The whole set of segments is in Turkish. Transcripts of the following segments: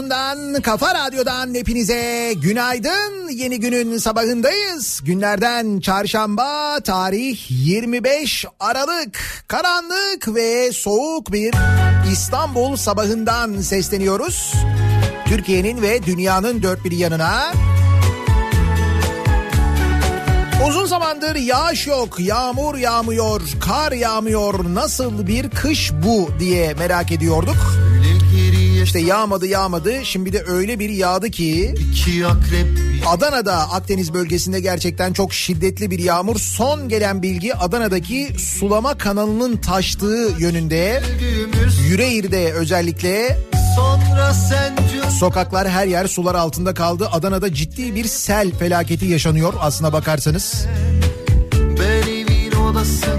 Radyosu'ndan, Kafa Radyo'dan hepinize günaydın. Yeni günün sabahındayız. Günlerden çarşamba, tarih 25 Aralık. Karanlık ve soğuk bir İstanbul sabahından sesleniyoruz. Türkiye'nin ve dünyanın dört bir yanına. Uzun zamandır yağış yok, yağmur yağmıyor, kar yağmıyor. Nasıl bir kış bu diye merak ediyorduk. İşte yağmadı yağmadı. Şimdi de öyle bir yağdı ki Adana'da Akdeniz bölgesinde gerçekten çok şiddetli bir yağmur. Son gelen bilgi Adana'daki sulama kanalının taştığı yönünde. Yüreğir'de özellikle Sokaklar her yer sular altında kaldı. Adana'da ciddi bir sel felaketi yaşanıyor aslına bakarsanız.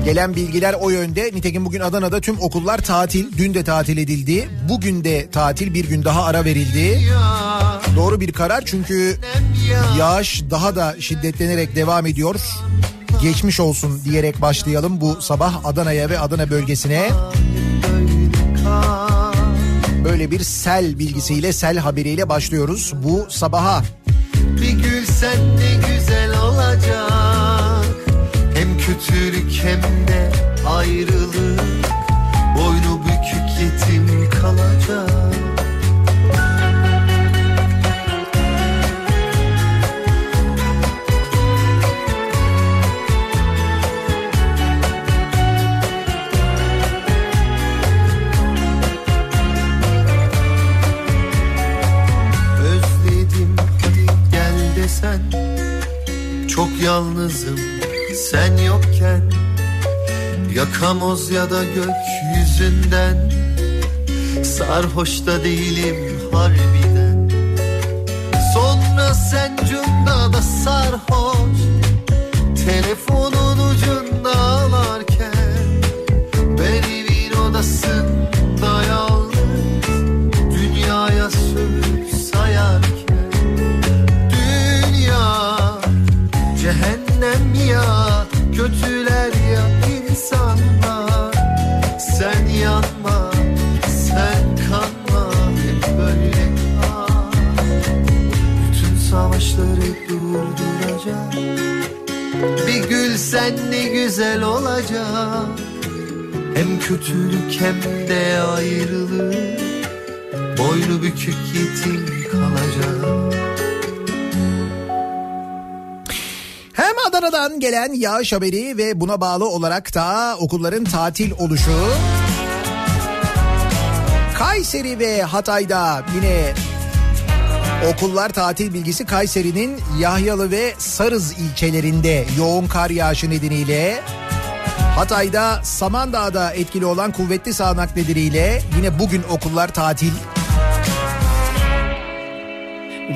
Gelen bilgiler o yönde. Nitekim bugün Adana'da tüm okullar tatil. Dün de tatil edildi. Bugün de tatil bir gün daha ara verildi. Doğru bir karar çünkü yağış daha da şiddetlenerek devam ediyor. Geçmiş olsun diyerek başlayalım bu sabah Adana'ya ve Adana bölgesine. Böyle bir sel bilgisiyle, sel haberiyle başlıyoruz bu sabaha. Bir gül sen ne güzel olacak. Kötülük hem de ayrılık. Boynu bükük yetim kalacak. Özledim hadi gel desen Çok yalnızım sen yokken Yakamoz ya da gökyüzünden Sarhoş da değilim harbiden. Sonra sen cunda da sarhoş Telefonun ucunda güzel olacak. Hem kötülük hem de ayrılık. Boynu bükük yetim kalacak. Hem Adana'dan gelen yağış haberi ve buna bağlı olarak da okulların tatil oluşu. Kayseri ve Hatay'da yine okullar tatil bilgisi Kayseri'nin Yahyalı ve Sarız ilçelerinde yoğun kar yağışı nedeniyle Hatay'da Samandağ'da etkili olan kuvvetli sağanak nedeniyle yine bugün okullar tatil.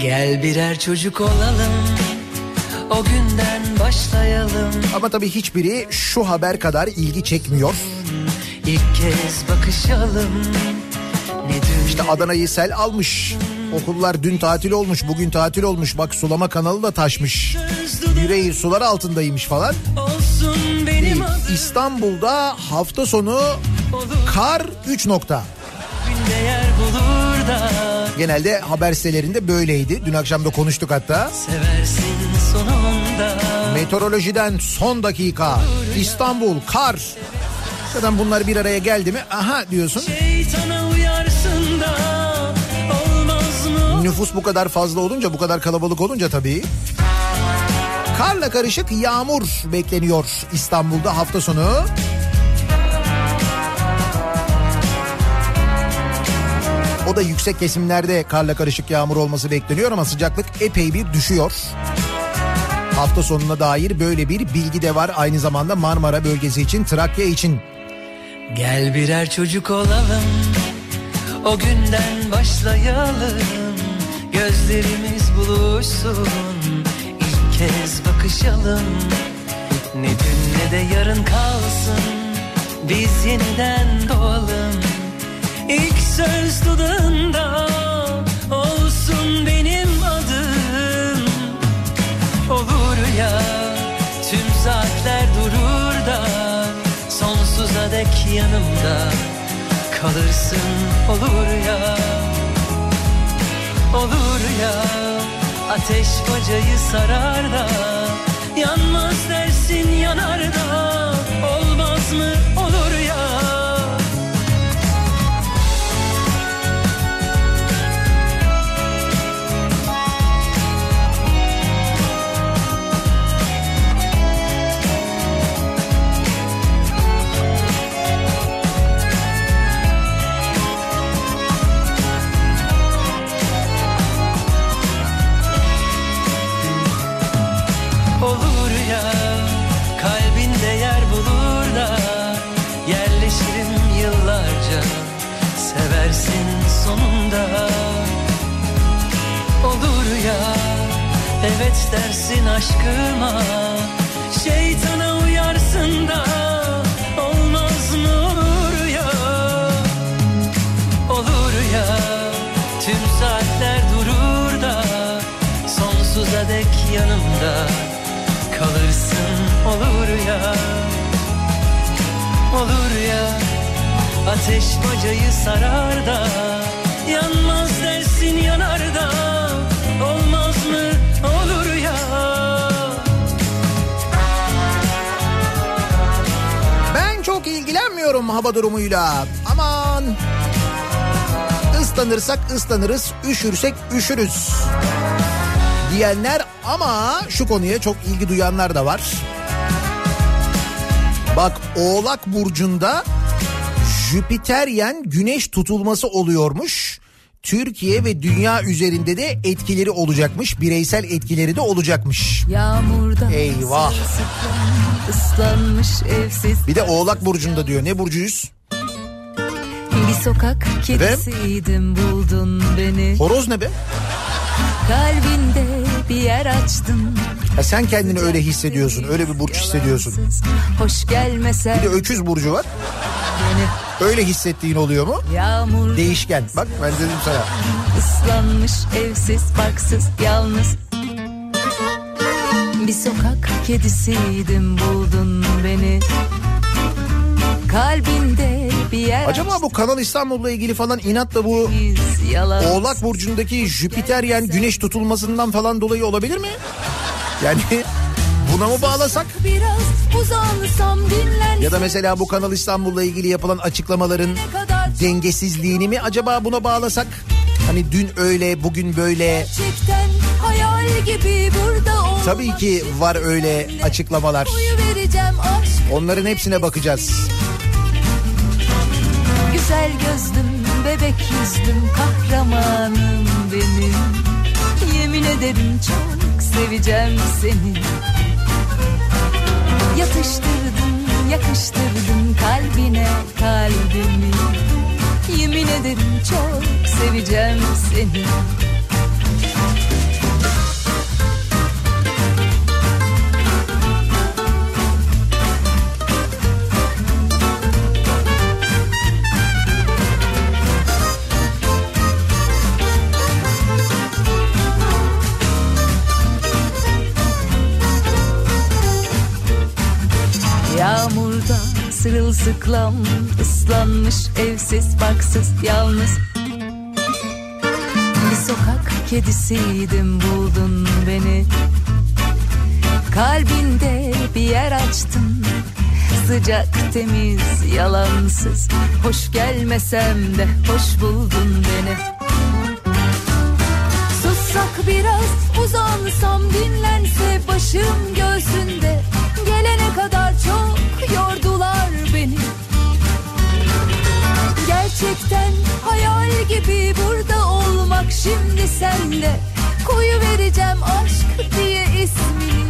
Gel birer çocuk olalım O günden başlayalım Ama tabii hiçbiri şu haber kadar ilgi çekmiyor. İlk kez bakışalım Ne İşte Adana'yı sel almış. Okullar dün tatil olmuş, bugün tatil olmuş. Bak sulama kanalı da taşmış. Yüreğir sular altındaymış falan. Değil. İstanbul'da hafta sonu kar 3 nokta. Genelde haber sitelerinde böyleydi. Dün akşam da konuştuk hatta. Meteorolojiden son dakika. İstanbul kar. Zaten bunlar bir araya geldi mi aha diyorsun. Şeytana uyarsın da Nüfus bu kadar fazla olunca bu kadar kalabalık olunca tabii. Karla karışık yağmur bekleniyor İstanbul'da hafta sonu. O da yüksek kesimlerde karla karışık yağmur olması bekleniyor ama sıcaklık epey bir düşüyor. Hafta sonuna dair böyle bir bilgi de var aynı zamanda Marmara bölgesi için, Trakya için. Gel birer çocuk olalım O günden başlayalım Gözlerimiz buluşsun İlk kez bakışalım. Ne dün ne de yarın kalsın Biz yeniden doğalım. İlk söz dudağında Olsun benim adım. Olur ya tüm saatler durur da Sonsuza dek yanımda kalırsın. Olur ya olur ya. Ateş bacayı sarar da Yanmaz dersin yanar da Olmaz mı ya Kalbinde yer bulur da Yerleşirim yıllarca. Seversin sonunda. Olur ya Evet dersin aşkıma. Şeytana uyarsın da Olmaz mı olur ya? Olur ya Tüm saatler durur da Sonsuza dek yanımda kalırsın olur ya Olur ya ateş bacayı sarar da Yanmaz dersin yanar da Olmaz mı olur ya Ben çok ilgilenmiyorum hava durumuyla. Aman. Islanırsak ıslanırız, üşürsek üşürüz. Diyenler ama şu konuya çok ilgi duyanlar da var. Bak Oğlak Burcu'nda Jüpiteryen güneş tutulması oluyormuş. Türkiye ve dünya üzerinde de etkileri olacakmış. Bireysel etkileri de olacakmış. Yağmurda Eyvah. ıslanmış evsiz Bir de Oğlak Burcu'nda diyor. Ne burcuyuz? bir sokak kedisiydim buldun beni Horoz ne be? Kalbinde bir yer açtın Ya sen kendini öyle hissediyorsun. Öyle bir burç hissediyorsun. Hoş gelmesen Bir de öküz burcu var. Öyle hissettiğin oluyor mu? yağmur Değişken. Bak ben dedim sana. ıslanmış evsiz barksız yalnız bir sokak kedisiydim buldun beni kalbinde bir yer Acaba bu Kanal İstanbul'la ilgili falan inatla bu Oğlak Burcu'ndaki Jüpiteryen güneş tutulmasından falan dolayı olabilir mi? Yani buna mı bağlasak? Ya da mesela bu Kanal İstanbul'la ilgili yapılan açıklamaların dengesizliğini mi acaba buna bağlasak? Hani dün öyle bugün böyle tabii ki var öyle açıklamalar. Onların hepsine bakacağız. Güzel gözlüm bebek yüzlüm kahramanım benim. Yemin ederim çok seveceğim seni. Yatıştırdın yakıştırdın kalbine kalbimi. Yemin ederim çok seveceğim seni sırılsıklam ıslanmış evsiz barksız yalnız. Bir sokak kedisiydim buldun beni. Kalbinde bir yer açtın Sıcak temiz yalansız. Hoş gelmesem de hoş buldun beni. Sussak biraz uzansam dinlense başım göğsünde Gerçekten hayal gibi burada olmak şimdi sende Koyu vereceğim aşk diye ismini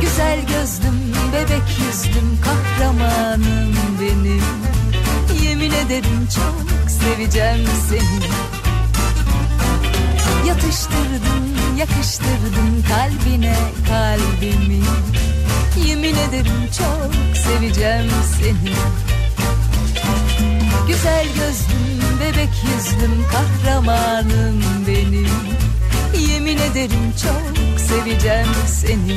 Güzel gözlüm bebek yüzlüm kahramanım benim. Yemin ederim çok seveceğim seni. Yatıştırdın yakıştırdın kalbine kalbimi. Yemin ederim çok seveceğim seni Güzel gözlüm bebek yüzlüm kahramanım benim. Yemin ederim çok seveceğim seni.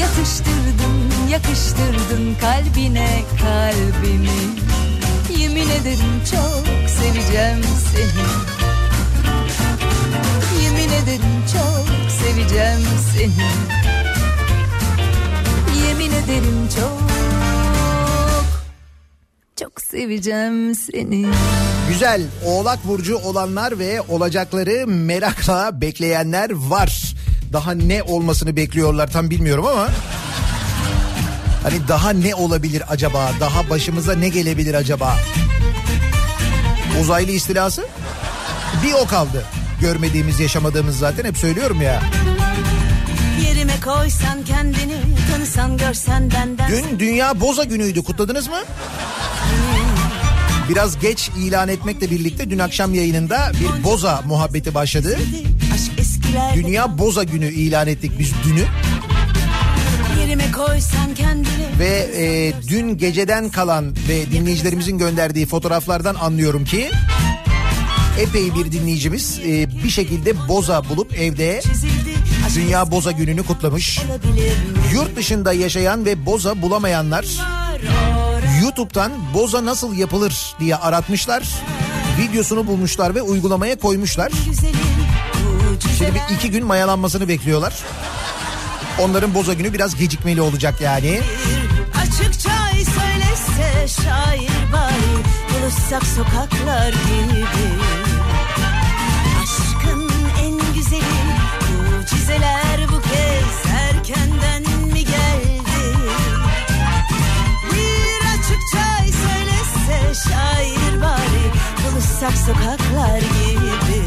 Yatıştırdın yakıştırdın kalbine kalbimi. Yemin ederim çok seveceğim seni. Yemin ederim çok seveceğim seni. Yemin ederim çok seveceğim seni. Güzel oğlak burcu olanlar ve olacakları merakla bekleyenler var. Daha ne olmasını bekliyorlar tam bilmiyorum ama. Hani daha ne olabilir acaba? Daha başımıza ne gelebilir acaba? Uzaylı istilası? Bir o kaldı. Görmediğimiz, yaşamadığımız zaten hep söylüyorum ya. Yerime koysan kendini, tanısan görsen benden. Dün Dünya Boza Günü'ydü. Kutladınız mı? Biraz geç ilan etmekle birlikte dün akşam yayınında bir boza muhabbeti başladı. Dünya Boza Günü ilan ettik biz dünü. Ve e, dün geceden kalan ve dinleyicilerimizin gönderdiği fotoğraflardan anlıyorum ki epey bir dinleyicimiz e, bir şekilde boza bulup evde Dünya Boza Günü'nü kutlamış. Yurt dışında yaşayan ve boza bulamayanlar YouTube'dan boza nasıl yapılır diye aratmışlar. Videosunu bulmuşlar ve uygulamaya koymuşlar. Şimdi bir iki gün mayalanmasını bekliyorlar. Onların boza günü biraz gecikmeli olacak yani. Açıkça söylese şair bari buluşsak sokaklar gibi. Buluşsak sokaklar gibi.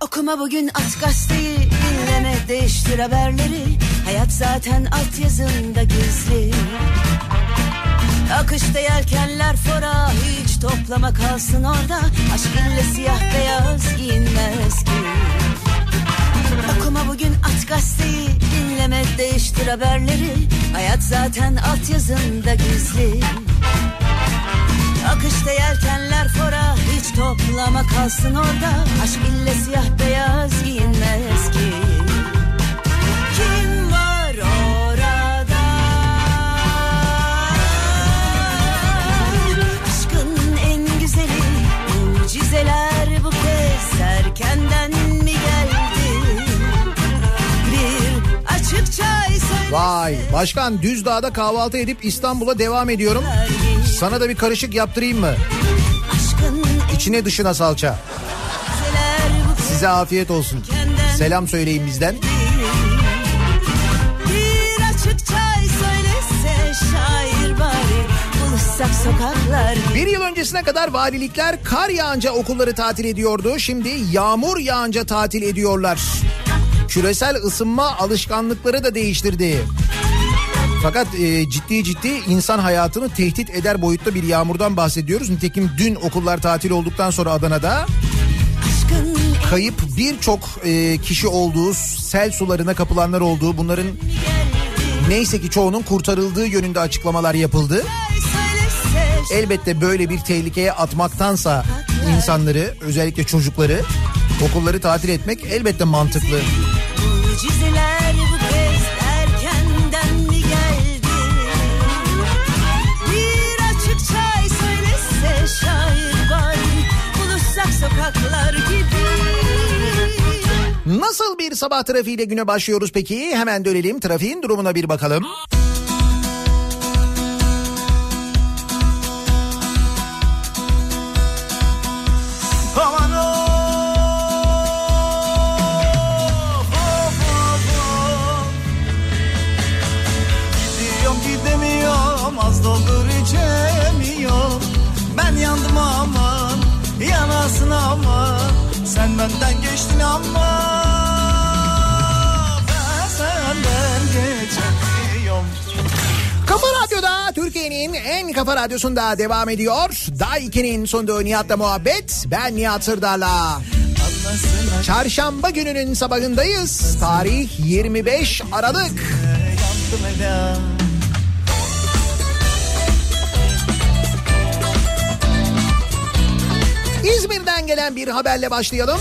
Okuma bugün at gazeteyi dinleme değiştir haberleri. Hayat zaten altyazında gizli. Akışta yelkenler fora hiç toplama kalsın orada. Aşk ille siyah beyaz giyinmez ki Okuma bugün at gazeteyi dinleme değiştir haberleri. Hayat zaten altyazında gizli. Akışta yelkenler fora hiç toplama kalsın orada. Aşk ille siyah beyaz giyinmez ki. Kim var orada? Aşkın en güzeli mucizeler bu kez erkenden Vay başkan Düzdağ'da kahvaltı edip İstanbul'a devam ediyorum. Sana da bir karışık yaptırayım mı? İçine dışına salça. Size afiyet olsun. Selam söyleyin bizden. Bir açıkça söylese şair bari Bir yıl öncesine kadar valilikler kar yağınca okulları tatil ediyordu. Şimdi yağmur yağınca tatil ediyorlar. Küresel ısınma alışkanlıkları da değiştirdi. Fakat e, ciddi ciddi insan hayatını tehdit eder boyutta bir yağmurdan bahsediyoruz. Nitekim dün okullar tatil olduktan sonra Adana'da kayıp birçok e, kişi olduğu, sel sularına kapılanlar olduğu, bunların neyse ki çoğunun kurtarıldığı yönünde açıklamalar yapıldı. Elbette böyle bir tehlikeye atmaktansa insanları, özellikle çocukları okulları tatil etmek elbette mantıklı. Sokaklar gibi. Nasıl bir sabah trafiğiyle güne başlıyoruz peki? Hemen dönelim trafiğin durumuna bir bakalım. Kafa radyosunda devam ediyor. Daiki'nin sunduğu Nihat'la muhabbet. Ben Nihat Sırdar'la. Çarşamba gününün sabahındayız. Tarih 25 Aralık. İzmir'den gelen bir haberle başlayalım.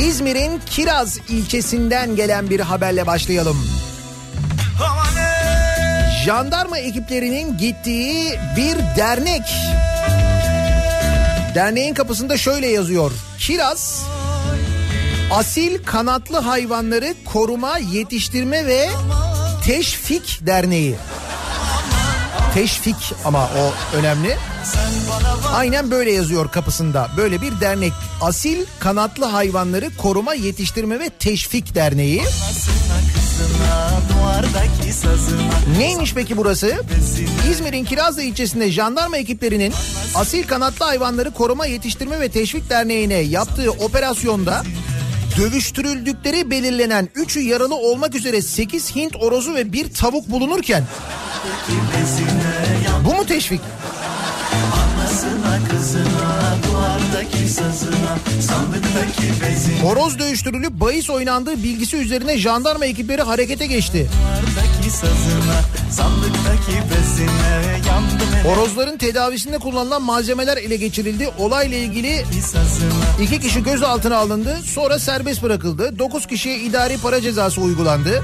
İzmir'in Kiraz ilçesinden gelen bir haberle başlayalım. Jandarma ekiplerinin gittiği bir dernek. Derneğin kapısında şöyle yazıyor. Kiraz Asil Kanatlı Hayvanları Koruma, Yetiştirme ve Teşvik Derneği. Teşvik ama o önemli. Aynen böyle yazıyor kapısında. Böyle bir dernek. Asil Kanatlı Hayvanları Koruma, Yetiştirme ve Teşvik Derneği. Neymiş peki burası? İzmir'in Kirazlı ilçesinde jandarma ekiplerinin Asil Kanatlı Hayvanları Koruma, Yetiştirme ve Teşvik Derneği'ne yaptığı operasyonda dövüştürüldükleri belirlenen 3'ü yaralı olmak üzere 8 Hint orozu ve bir tavuk bulunurken bu mu teşvik? Kızına duvardaki sazına sandıktaki bezine Horoz dövüştürülüp bahis oynandığı bilgisi üzerine jandarma ekipleri harekete geçti. Sazına, bezine, Horozların tedavisinde kullanılan malzemeler ele geçirildi. Olayla ilgili iki kişi gözaltına alındı. Sonra serbest bırakıldı. Dokuz kişiye idari para cezası uygulandı.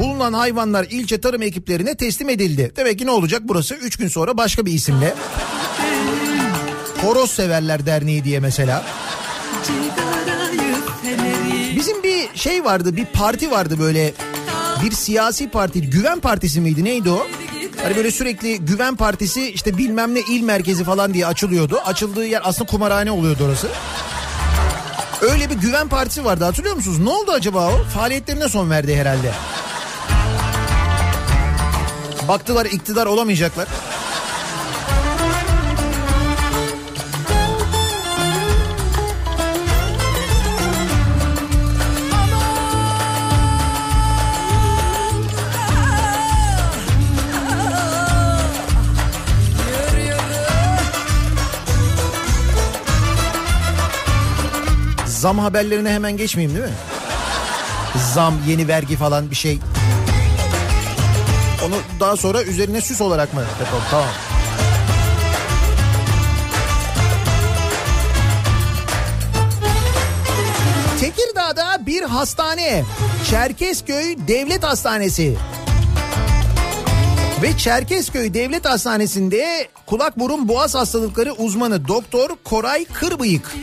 Bulunan hayvanlar ilçe tarım ekiplerine teslim edildi. Demek ki ne olacak burası? Üç gün sonra başka bir isimle. Horoz Severler Derneği diye mesela. Bizim bir şey vardı bir parti vardı böyle bir siyasi parti Güven Partisi miydi neydi o? Hani böyle sürekli Güven Partisi işte bilmem ne il merkezi falan diye açılıyordu. Açıldığı yer aslında kumarhane oluyordu orası. Öyle bir Güven Partisi vardı hatırlıyor musunuz? Ne oldu acaba o? Faaliyetlerine son verdi herhalde. Baktılar iktidar olamayacaklar. Zam haberlerine hemen geçmeyeyim değil mi? Zam, yeni vergi falan bir şey. Onu daha sonra üzerine süs olarak mı yapalım? Tamam. Tekirdağ'da bir hastane. Çerkezköy Devlet Hastanesi. Ve Çerkezköy Devlet Hastanesi'nde kulak burun boğaz hastalıkları uzmanı Doktor Koray Kırbıyık.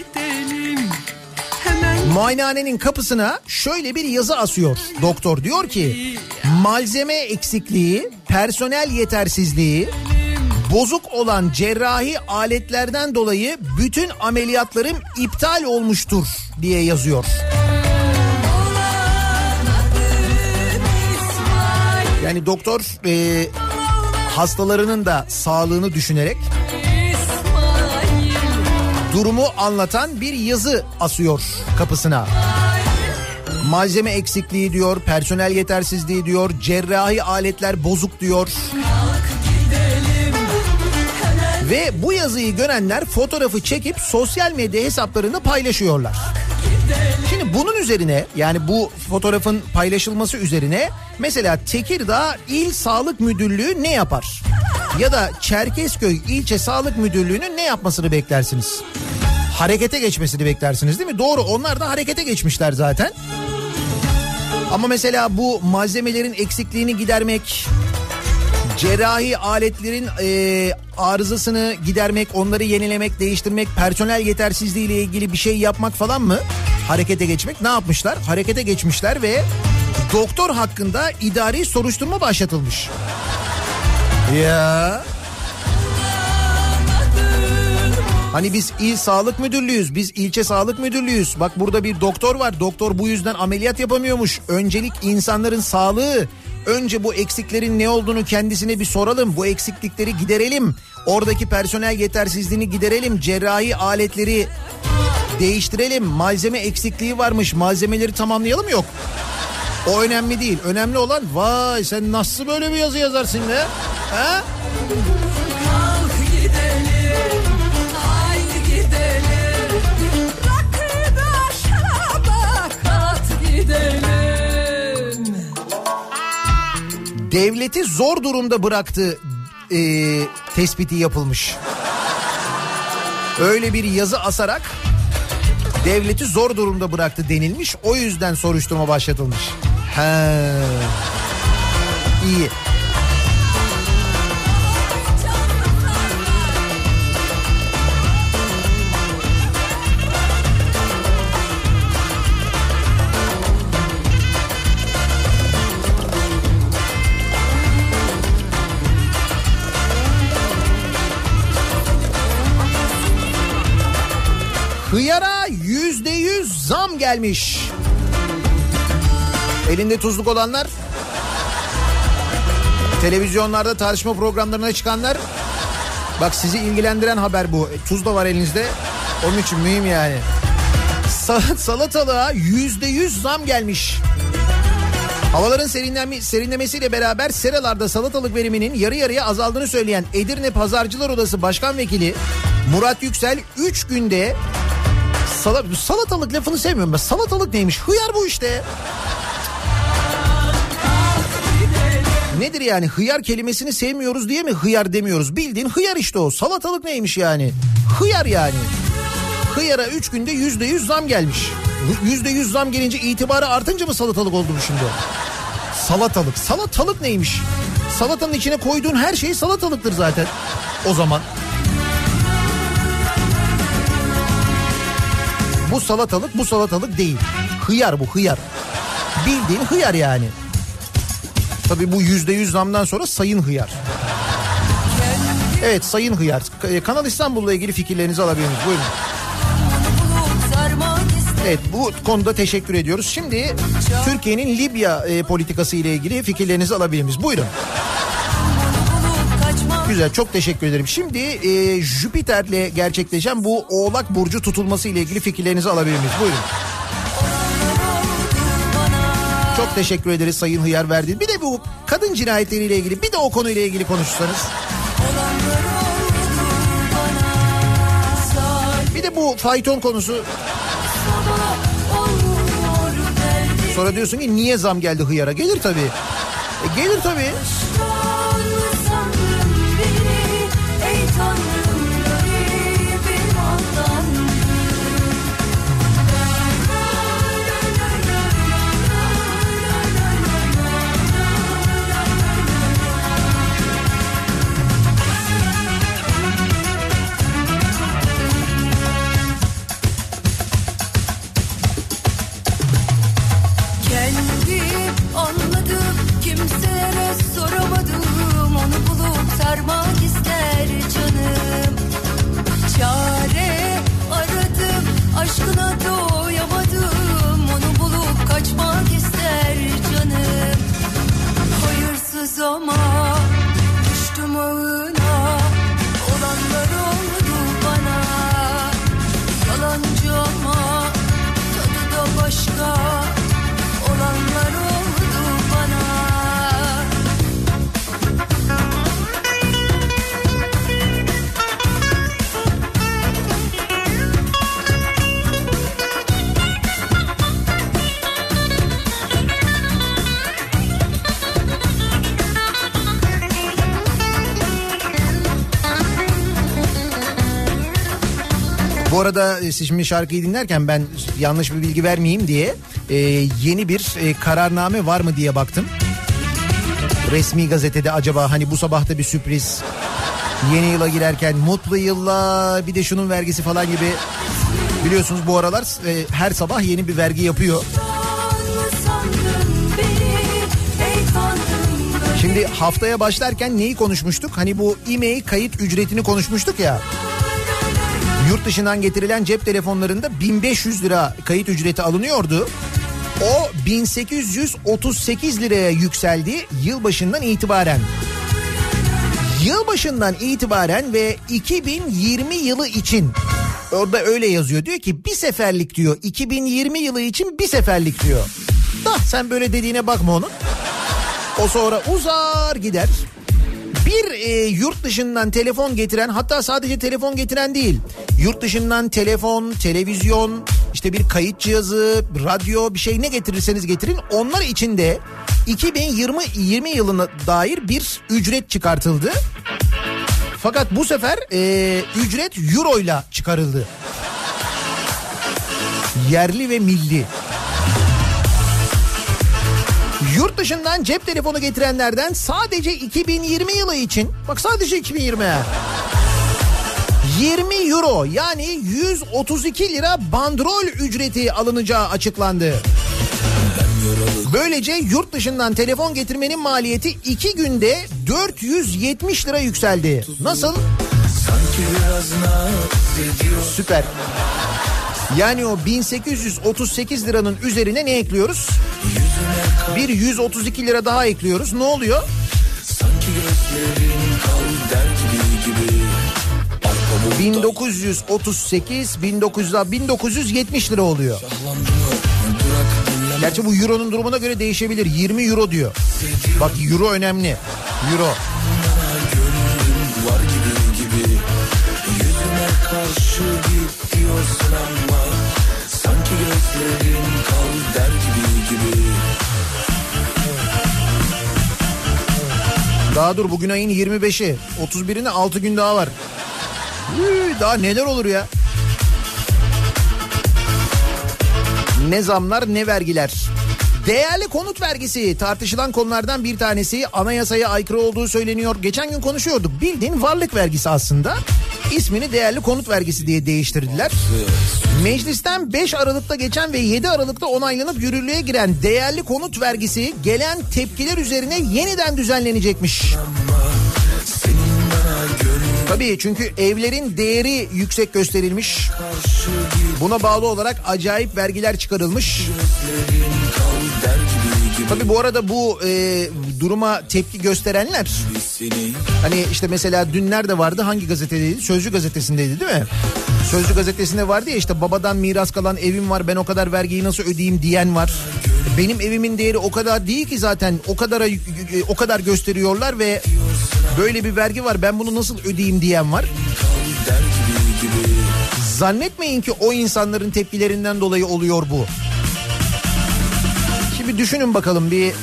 Muayenehanenin kapısına şöyle bir yazı asıyor doktor. Diyor ki malzeme eksikliği, personel yetersizliği, bozuk olan cerrahi aletlerden dolayı bütün ameliyatlarım iptal olmuştur diye yazıyor. Yani doktor e, hastalarının da sağlığını düşünerek durumu anlatan bir yazı asıyor kapısına. Malzeme eksikliği diyor, personel yetersizliği diyor, cerrahi aletler bozuk diyor. Ve bu yazıyı görenler fotoğrafı çekip sosyal medya hesaplarında paylaşıyorlar. Şimdi bunun üzerine yani bu fotoğrafın paylaşılması üzerine mesela Tekirdağ İl Sağlık Müdürlüğü ne yapar? Ya da Çerkezköy İlçe Sağlık Müdürlüğü'nün ne yapmasını beklersiniz? Harekete geçmesini beklersiniz değil mi? Doğru onlar da harekete geçmişler zaten. Ama mesela bu malzemelerin eksikliğini gidermek, cerrahi aletlerin e, arızasını gidermek, onları yenilemek, değiştirmek, personel yetersizliği ile ilgili bir şey yapmak falan mı? Harekete geçmek ne yapmışlar? Harekete geçmişler ve doktor hakkında idari soruşturma başlatılmış. Ya. Hani biz il sağlık müdürlüğüz, biz ilçe sağlık müdürlüğüz. Bak burada bir doktor var. Doktor bu yüzden ameliyat yapamıyormuş. Öncelik insanların sağlığı. Önce bu eksiklerin ne olduğunu kendisine bir soralım. Bu eksiklikleri giderelim. Oradaki personel yetersizliğini giderelim. Cerrahi aletleri değiştirelim. Malzeme eksikliği varmış. Malzemeleri tamamlayalım yok. O önemli değil. Önemli olan vay sen nasıl böyle bir yazı yazarsın be? Ha? devleti zor durumda bıraktı e, tespiti yapılmış. Öyle bir yazı asarak devleti zor durumda bıraktı denilmiş. O yüzden soruşturma başlatılmış. He. İyi. Hıyara zam gelmiş. Elinde tuzluk olanlar, televizyonlarda tartışma programlarına çıkanlar, bak sizi ilgilendiren haber bu. E, Tuz da var elinizde, onun için mühim yani. Sa- salatalığa yüzde yüz zam gelmiş. Havaların serinlenme, serinlemesiyle beraber seralarda salatalık veriminin yarı yarıya azaldığını söyleyen Edirne Pazarcılar Odası Başkan Vekili Murat Yüksel 3 günde Sala, salatalık lafını sevmiyorum ben. Salatalık neymiş? Hıyar bu işte. Nedir yani hıyar kelimesini sevmiyoruz diye mi hıyar demiyoruz? Bildiğin hıyar işte o. Salatalık neymiş yani? Hıyar yani. Hıyara 3 günde yüzde yüz zam gelmiş. Yüzde yüz zam gelince itibarı artınca mı salatalık oldu bu şimdi? Salatalık. Salatalık neymiş? Salatanın içine koyduğun her şey salatalıktır zaten. O zaman. Bu salatalık bu salatalık değil. Hıyar bu hıyar. Bildiğin hıyar yani. Tabii bu yüzde yüz zamdan sonra sayın hıyar. Evet sayın hıyar. K- Kanal İstanbul'la ilgili fikirlerinizi alabilir miyiz? Buyurun. Evet bu konuda teşekkür ediyoruz. Şimdi Türkiye'nin Libya e, politikası ile ilgili fikirlerinizi alabilir miyiz? Buyurun. Güzel çok teşekkür ederim. Şimdi e, Jüpiter'le gerçekleşen bu Oğlak Burcu tutulması ile ilgili fikirlerinizi alabilir miyiz? Buyurun. Çok teşekkür ederiz Sayın Hıyar verdiğiniz. Bir de bu kadın cinayetleriyle ilgili bir de o konuyla ilgili konuşsanız. Bir de bu fayton konusu. Sonra diyorsun ki niye zam geldi hıyara? Gelir tabii. E, gelir tabii. Arada e, siz şimdi şarkıyı dinlerken ben yanlış bir bilgi vermeyeyim diye e, yeni bir e, kararname var mı diye baktım. Resmi gazetede acaba hani bu sabahta bir sürpriz yeni yıla girerken mutlu yılla bir de şunun vergisi falan gibi biliyorsunuz bu aralar e, her sabah yeni bir vergi yapıyor. Şimdi haftaya başlarken neyi konuşmuştuk? Hani bu e-mail kayıt ücretini konuşmuştuk ya. Yurt dışından getirilen cep telefonlarında 1500 lira kayıt ücreti alınıyordu. O 1838 liraya yükseldi yılbaşından itibaren. Yılbaşından itibaren ve 2020 yılı için orada öyle yazıyor. Diyor ki bir seferlik diyor 2020 yılı için bir seferlik diyor. Da sen böyle dediğine bakma onun. O sonra uzar gider. Bir e, yurt dışından telefon getiren hatta sadece telefon getiren değil. Yurt dışından telefon, televizyon, işte bir kayıt cihazı, radyo bir şey ne getirirseniz getirin. Onlar için de 2020 20 yılına dair bir ücret çıkartıldı. Fakat bu sefer e, ücret euro ile çıkarıldı. Yerli ve milli. Yurt dışından cep telefonu getirenlerden sadece 2020 yılı için bak sadece 2020 ha. 20 euro yani 132 lira bandrol ücreti alınacağı açıklandı. Böylece yurt dışından telefon getirmenin maliyeti 2 günde 470 lira yükseldi. Nasıl? Süper. Yani o 1838 liranın üzerine ne ekliyoruz? Bir 132 lira daha ekliyoruz. Ne oluyor? 1938 1900 1970 lira oluyor. Gerçi bu euronun durumuna göre değişebilir. 20 euro diyor. Bak euro önemli. Euro. Karşı git ama Sanki gözlerin kal der gibi gibi Daha dur bugün ayın 25'i. 31'ine 6 gün daha var. Daha neler olur ya? Ne zamlar ne vergiler. Değerli konut vergisi tartışılan konulardan bir tanesi anayasaya aykırı olduğu söyleniyor. Geçen gün konuşuyorduk. Bildiğin varlık vergisi aslında. İsmini değerli konut vergisi diye değiştirdiler. Meclisten 5 Aralık'ta geçen ve 7 Aralık'ta onaylanıp yürürlüğe giren değerli konut vergisi gelen tepkiler üzerine yeniden düzenlenecekmiş. Tabii çünkü evlerin değeri yüksek gösterilmiş. Buna bağlı olarak acayip vergiler çıkarılmış. Tabii bu arada bu e, duruma tepki gösterenler hani işte mesela dün nerede vardı hangi gazetedeydi? Sözcü gazetesindeydi değil mi? Sözcü gazetesinde vardı ya işte babadan miras kalan evim var ben o kadar vergiyi nasıl ödeyeyim diyen var. Benim evimin değeri o kadar değil ki zaten o kadara o kadar gösteriyorlar ve böyle bir vergi var ben bunu nasıl ödeyeyim diyen var. Zannetmeyin ki o insanların tepkilerinden dolayı oluyor bu. Şimdi düşünün bakalım bir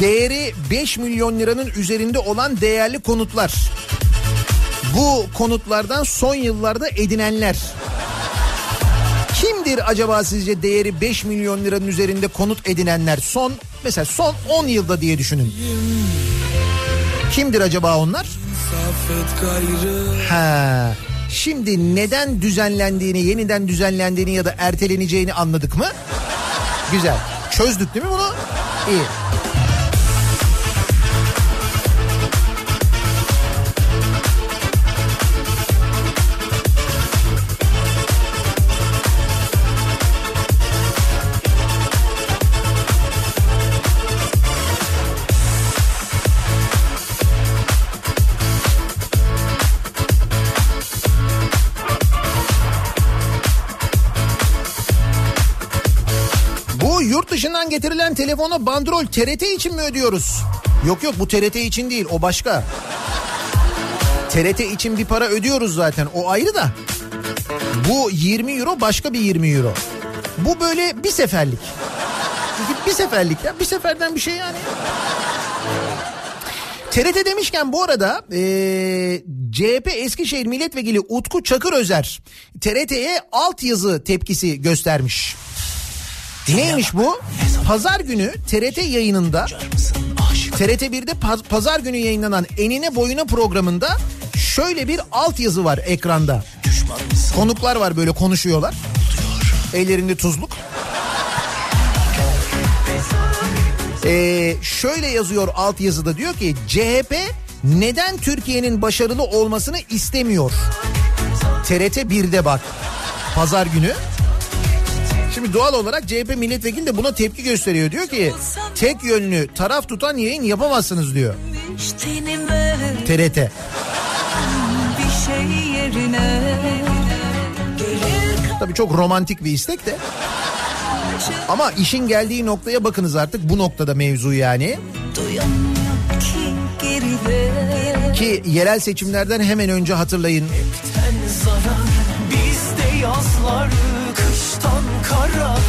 değeri 5 milyon liranın üzerinde olan değerli konutlar. Bu konutlardan son yıllarda edinenler. Kimdir acaba sizce değeri 5 milyon liranın üzerinde konut edinenler? Son mesela son 10 yılda diye düşünün. Kimdir acaba onlar? Ha. Şimdi neden düzenlendiğini, yeniden düzenlendiğini ya da erteleneceğini anladık mı? Güzel. Çözdük değil mi bunu? İyi. Getirilen telefona bandrol TRT için mi ödüyoruz? Yok yok bu TRT için değil o başka. TRT için bir para ödüyoruz zaten o ayrı da. Bu 20 euro başka bir 20 euro. Bu böyle bir seferlik. Bir seferlik ya bir seferden bir şey yani. TRT demişken bu arada eee CHP Eskişehir Milletvekili Utku Çakır Özer TRT'ye altyazı tepkisi göstermiş. Neymiş bu? Pazar günü TRT yayınında TRT 1'de paz- pazar günü yayınlanan Enine Boyuna programında şöyle bir altyazı var ekranda. Konuklar var böyle konuşuyorlar. Ellerinde tuzluk. Ee, şöyle yazıyor altyazıda diyor ki CHP neden Türkiye'nin başarılı olmasını istemiyor? TRT 1'de bak. Pazar günü. Şimdi doğal olarak CHP milletvekili de buna tepki gösteriyor. Diyor ki tek yönlü taraf tutan yayın yapamazsınız diyor. TRT. Tabii çok romantik bir istek de. Ama işin geldiği noktaya bakınız artık bu noktada mevzu yani. ki yerel seçimlerden hemen önce hatırlayın. Bizde yazlar kıştan kara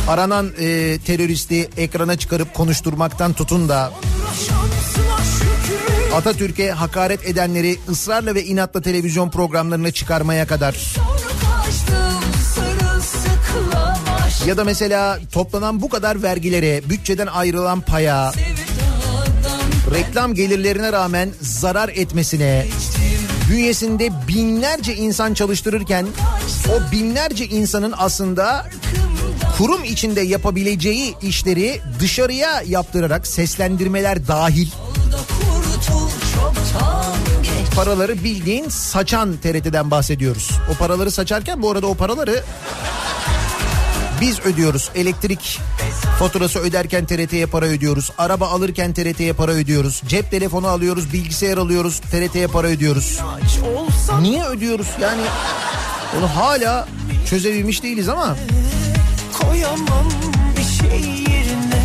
Aranan e, teröristi ekrana çıkarıp konuşturmaktan tutun da Atatürk'e hakaret edenleri ısrarla ve inatla televizyon programlarına çıkarmaya kadar. Ya da mesela toplanan bu kadar vergilere, bütçeden ayrılan paya, reklam gelirlerine rağmen zarar etmesine, bünyesinde binlerce insan çalıştırırken o binlerce insanın aslında kurum içinde yapabileceği işleri dışarıya yaptırarak seslendirmeler dahil paraları bildiğin saçan TRT'den bahsediyoruz. O paraları saçarken bu arada o paraları biz ödüyoruz. Elektrik faturası öderken TRT'ye para ödüyoruz. Araba alırken TRT'ye para ödüyoruz. Cep telefonu alıyoruz, bilgisayar alıyoruz, TRT'ye para ödüyoruz. Niye ödüyoruz? Yani onu hala çözebilmiş değiliz ama koyamam bir şey yerine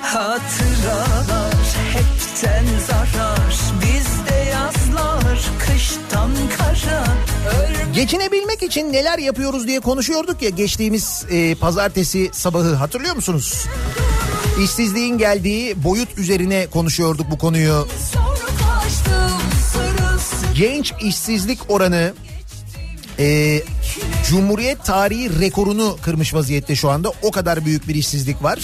Hatıralar hepten zarar Bizde yazlar kıştan kara Geçinebilmek için neler yapıyoruz diye konuşuyorduk ya geçtiğimiz e, pazartesi sabahı hatırlıyor musunuz? İşsizliğin geldiği boyut üzerine konuşuyorduk bu konuyu. Genç işsizlik oranı e, Cumhuriyet tarihi rekorunu kırmış vaziyette şu anda. O kadar büyük bir işsizlik var.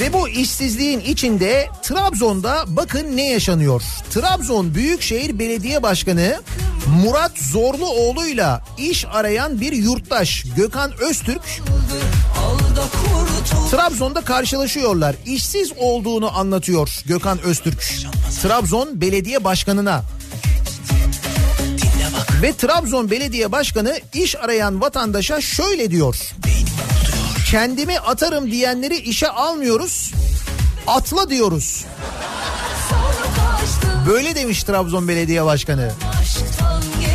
Ve bu işsizliğin içinde Trabzon'da bakın ne yaşanıyor. Trabzon Büyükşehir Belediye Başkanı Murat Zorluoğlu'yla iş arayan bir yurttaş Gökhan Öztürk Trabzon'da karşılaşıyorlar. İşsiz olduğunu anlatıyor Gökhan Öztürk. Trabzon Belediye Başkanı'na. Ve Trabzon Belediye Başkanı iş arayan vatandaşa şöyle diyor. Kendimi atarım diyenleri işe almıyoruz. Atla diyoruz. Böyle demiş Trabzon Belediye Başkanı.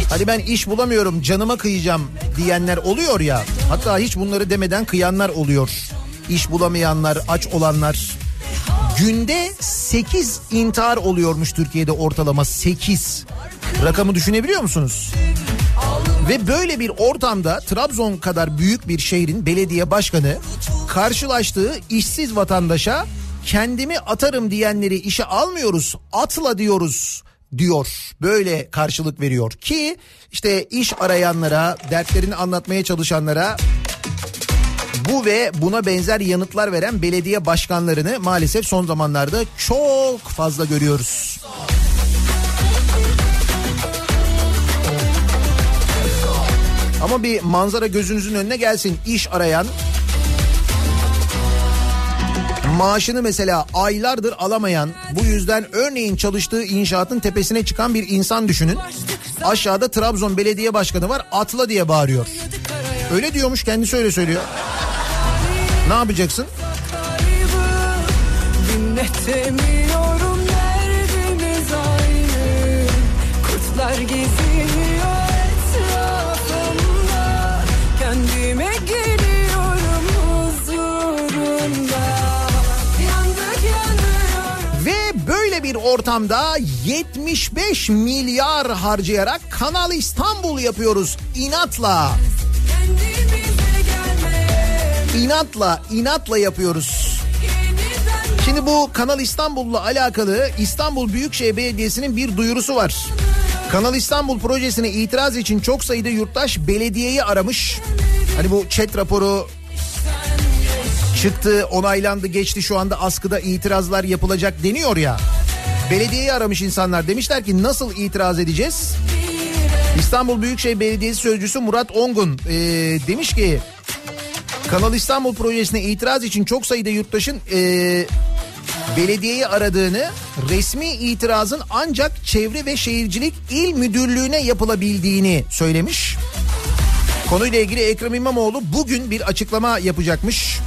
Hadi ben iş bulamıyorum canıma kıyacağım diyenler oluyor ya. Hatta hiç bunları demeden kıyanlar oluyor. İş bulamayanlar, aç olanlar. Günde 8 intihar oluyormuş Türkiye'de ortalama 8. Rakamı düşünebiliyor musunuz? Ve böyle bir ortamda Trabzon kadar büyük bir şehrin belediye başkanı karşılaştığı işsiz vatandaşa kendimi atarım diyenleri işe almıyoruz atla diyoruz diyor. Böyle karşılık veriyor ki işte iş arayanlara dertlerini anlatmaya çalışanlara bu ve buna benzer yanıtlar veren belediye başkanlarını maalesef son zamanlarda çok fazla görüyoruz. Ama bir manzara gözünüzün önüne gelsin. İş arayan maaşını mesela aylardır alamayan bu yüzden örneğin çalıştığı inşaatın tepesine çıkan bir insan düşünün. Aşağıda Trabzon Belediye Başkanı var atla diye bağırıyor. Öyle diyormuş kendisi öyle söylüyor. Ne yapacaksın? Dinletemiyorum ortamda 75 milyar harcayarak Kanal İstanbul yapıyoruz inatla. İnatla, inatla yapıyoruz. Şimdi bu Kanal İstanbul'la alakalı İstanbul Büyükşehir Belediyesi'nin bir duyurusu var. Kanal İstanbul projesine itiraz için çok sayıda yurttaş belediyeyi aramış. Hani bu chat raporu çıktı, onaylandı, geçti şu anda askıda itirazlar yapılacak deniyor ya. Belediyeyi aramış insanlar demişler ki nasıl itiraz edeceğiz? İstanbul Büyükşehir Belediyesi Sözcüsü Murat Ongun e, demiş ki Kanal İstanbul projesine itiraz için çok sayıda yurttaşın e, belediyeyi aradığını resmi itirazın ancak Çevre ve Şehircilik İl Müdürlüğü'ne yapılabildiğini söylemiş. Konuyla ilgili Ekrem İmamoğlu bugün bir açıklama yapacakmış.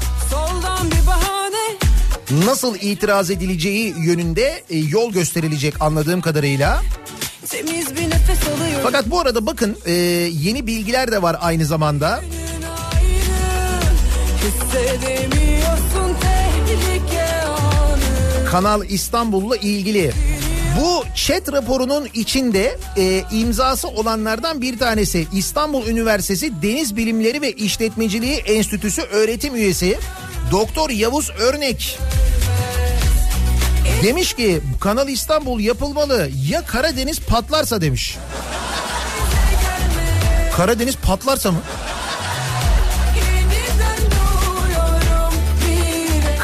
Nasıl itiraz edileceği yönünde e, yol gösterilecek anladığım kadarıyla. Fakat bu arada bakın e, yeni bilgiler de var aynı zamanda. Kanal İstanbul'la ilgili. Bu chat raporunun içinde e, imzası olanlardan bir tanesi İstanbul Üniversitesi Deniz Bilimleri ve İşletmeciliği Enstitüsü öğretim üyesi Doktor Yavuz Örnek demiş ki Kanal İstanbul yapılmalı ya Karadeniz patlarsa demiş. Karadeniz patlarsa mı?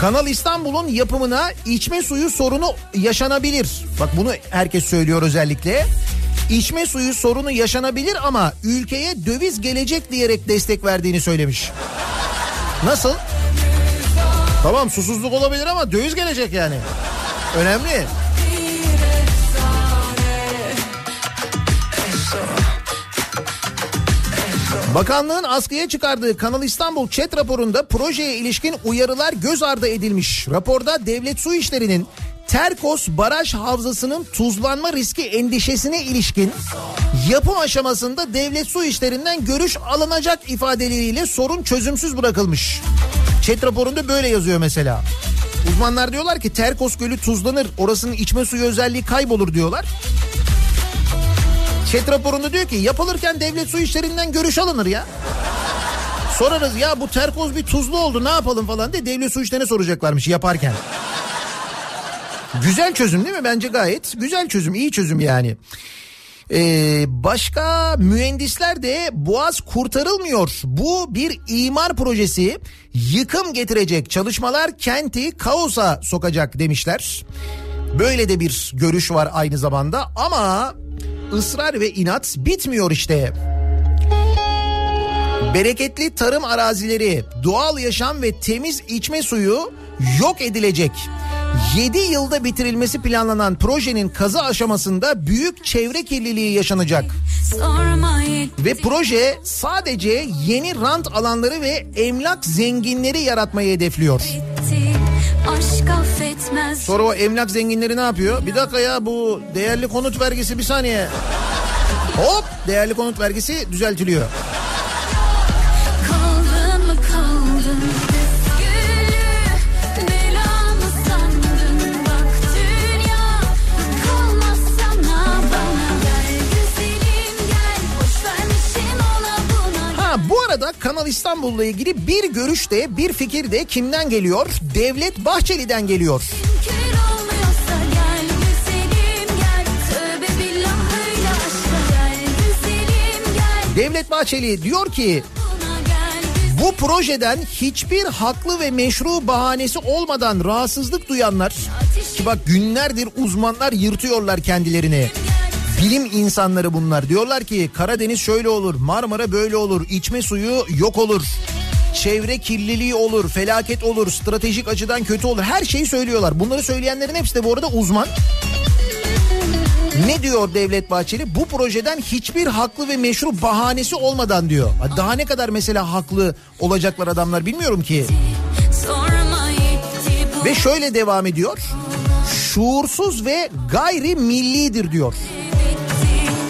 Kanal İstanbul'un yapımına içme suyu sorunu yaşanabilir. Bak bunu herkes söylüyor özellikle. İçme suyu sorunu yaşanabilir ama ülkeye döviz gelecek diyerek destek verdiğini söylemiş. Nasıl? Tamam susuzluk olabilir ama döviz gelecek yani. Önemli. Bakanlığın askıya çıkardığı Kanal İstanbul chat raporunda projeye ilişkin uyarılar göz ardı edilmiş. Raporda devlet su işlerinin Terkos Baraj Havzası'nın tuzlanma riski endişesine ilişkin yapım aşamasında devlet su işlerinden görüş alınacak ifadeleriyle sorun çözümsüz bırakılmış. Chat raporunda böyle yazıyor mesela. Uzmanlar diyorlar ki Terkos Gölü tuzlanır, orasının içme suyu özelliği kaybolur diyorlar. Chat raporunda diyor ki yapılırken devlet su işlerinden görüş alınır ya. Sorarız ya bu terkoz bir tuzlu oldu ne yapalım falan diye devlet su işlerine soracaklarmış yaparken. Güzel çözüm değil mi? Bence gayet güzel çözüm, iyi çözüm yani. Ee, başka mühendisler de Boğaz kurtarılmıyor. Bu bir imar projesi yıkım getirecek çalışmalar kenti kaosa sokacak demişler. Böyle de bir görüş var aynı zamanda ama ısrar ve inat bitmiyor işte. Bereketli tarım arazileri, doğal yaşam ve temiz içme suyu yok edilecek. 7 yılda bitirilmesi planlanan projenin kazı aşamasında büyük çevre kirliliği yaşanacak. Ve proje sadece yeni rant alanları ve emlak zenginleri yaratmayı hedefliyor. Sonra o emlak zenginleri ne yapıyor? Bir dakika ya bu değerli konut vergisi bir saniye. Hop değerli konut vergisi düzeltiliyor. Bu arada Kanal İstanbul'la ilgili bir görüş de bir fikir de kimden geliyor? Devlet Bahçeli'den geliyor. Devlet Bahçeli diyor ki bu projeden hiçbir haklı ve meşru bahanesi olmadan rahatsızlık duyanlar ki bak günlerdir uzmanlar yırtıyorlar kendilerini. Bilim insanları bunlar diyorlar ki Karadeniz şöyle olur Marmara böyle olur içme suyu yok olur. Çevre kirliliği olur, felaket olur, stratejik açıdan kötü olur. Her şeyi söylüyorlar. Bunları söyleyenlerin hepsi de bu arada uzman. Ne diyor Devlet Bahçeli? Bu projeden hiçbir haklı ve meşru bahanesi olmadan diyor. Daha ne kadar mesela haklı olacaklar adamlar bilmiyorum ki. Ve şöyle devam ediyor. Şuursuz ve gayri millidir diyor.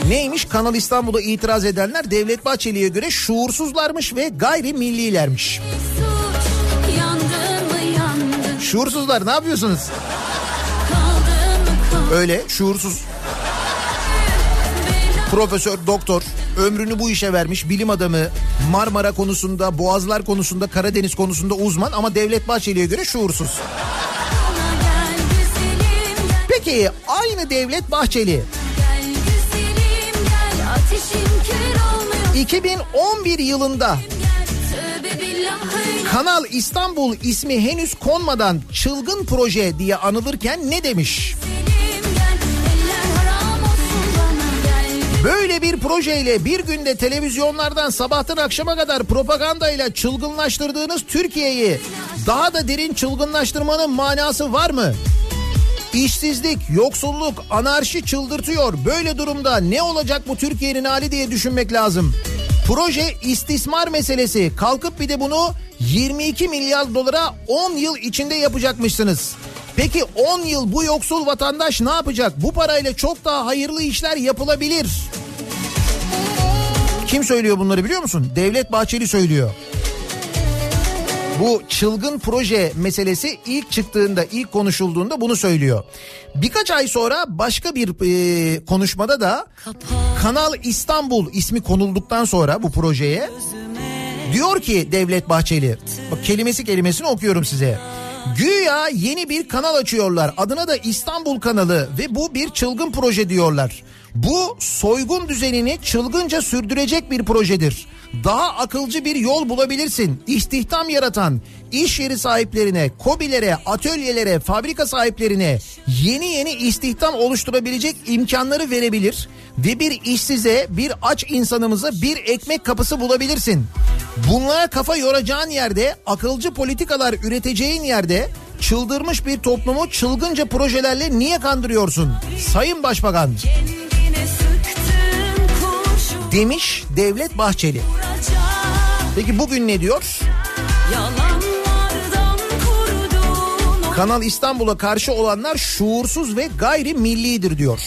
Neymiş Kanal İstanbul'a itiraz edenler Devlet Bahçeli'ye göre şuursuzlarmış ve gayri millilermiş. suç Şuursuzlar ne yapıyorsunuz? Öyle şuursuz. Profesör, doktor, ömrünü bu işe vermiş bilim adamı, Marmara konusunda, Boğazlar konusunda, Karadeniz konusunda uzman ama Devlet Bahçeli'ye göre şuursuz. Peki aynı Devlet Bahçeli 2011 yılında Kanal İstanbul ismi henüz konmadan çılgın proje diye anılırken ne demiş? Böyle bir projeyle bir günde televizyonlardan sabahtan akşama kadar propagandayla çılgınlaştırdığınız Türkiye'yi daha da derin çılgınlaştırmanın manası var mı? İşsizlik, yoksulluk, anarşi çıldırtıyor. Böyle durumda ne olacak bu Türkiye'nin hali diye düşünmek lazım. Proje istismar meselesi. Kalkıp bir de bunu 22 milyar dolara 10 yıl içinde yapacakmışsınız. Peki 10 yıl bu yoksul vatandaş ne yapacak? Bu parayla çok daha hayırlı işler yapılabilir. Kim söylüyor bunları biliyor musun? Devlet Bahçeli söylüyor. Bu çılgın proje meselesi ilk çıktığında, ilk konuşulduğunda bunu söylüyor. Birkaç ay sonra başka bir e, konuşmada da Kanal İstanbul ismi konulduktan sonra bu projeye diyor ki Devlet Bahçeli, bak kelimesi kelimesini okuyorum size. Güya yeni bir kanal açıyorlar. Adına da İstanbul kanalı ve bu bir çılgın proje diyorlar. Bu soygun düzenini çılgınca sürdürecek bir projedir. Daha akılcı bir yol bulabilirsin. İstihdam yaratan, iş yeri sahiplerine, kobilere, atölyelere, fabrika sahiplerine yeni yeni istihdam oluşturabilecek imkanları verebilir ve bir işsize, bir aç insanımıza bir ekmek kapısı bulabilirsin. Bunlara kafa yoracağın yerde, akılcı politikalar üreteceğin yerde çıldırmış bir toplumu çılgınca projelerle niye kandırıyorsun? Sayın Başbakan kurşun demiş Devlet Bahçeli. Peki bugün ne diyor? Kanal İstanbul'a karşı olanlar şuursuz ve gayri millidir diyor.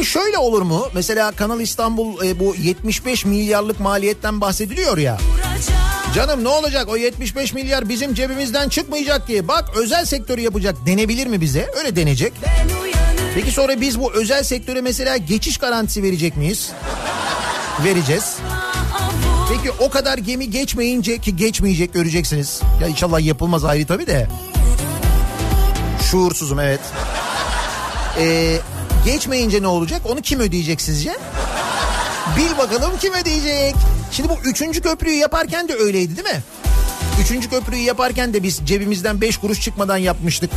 Peki şöyle olur mu? Mesela Kanal İstanbul e, bu 75 milyarlık maliyetten bahsediliyor ya. Canım ne olacak o 75 milyar bizim cebimizden çıkmayacak diye. Bak özel sektörü yapacak denebilir mi bize? Öyle denecek. Peki sonra biz bu özel sektöre mesela geçiş garantisi verecek miyiz? Vereceğiz. Peki o kadar gemi geçmeyince ki geçmeyecek göreceksiniz. Ya inşallah yapılmaz ayrı tabii de. Şuursuzum evet. Ee, geçmeyince ne olacak? Onu kim ödeyecek sizce? Bil bakalım kim ödeyecek? Şimdi bu üçüncü köprüyü yaparken de öyleydi değil mi? Üçüncü köprüyü yaparken de biz cebimizden beş kuruş çıkmadan yapmıştık.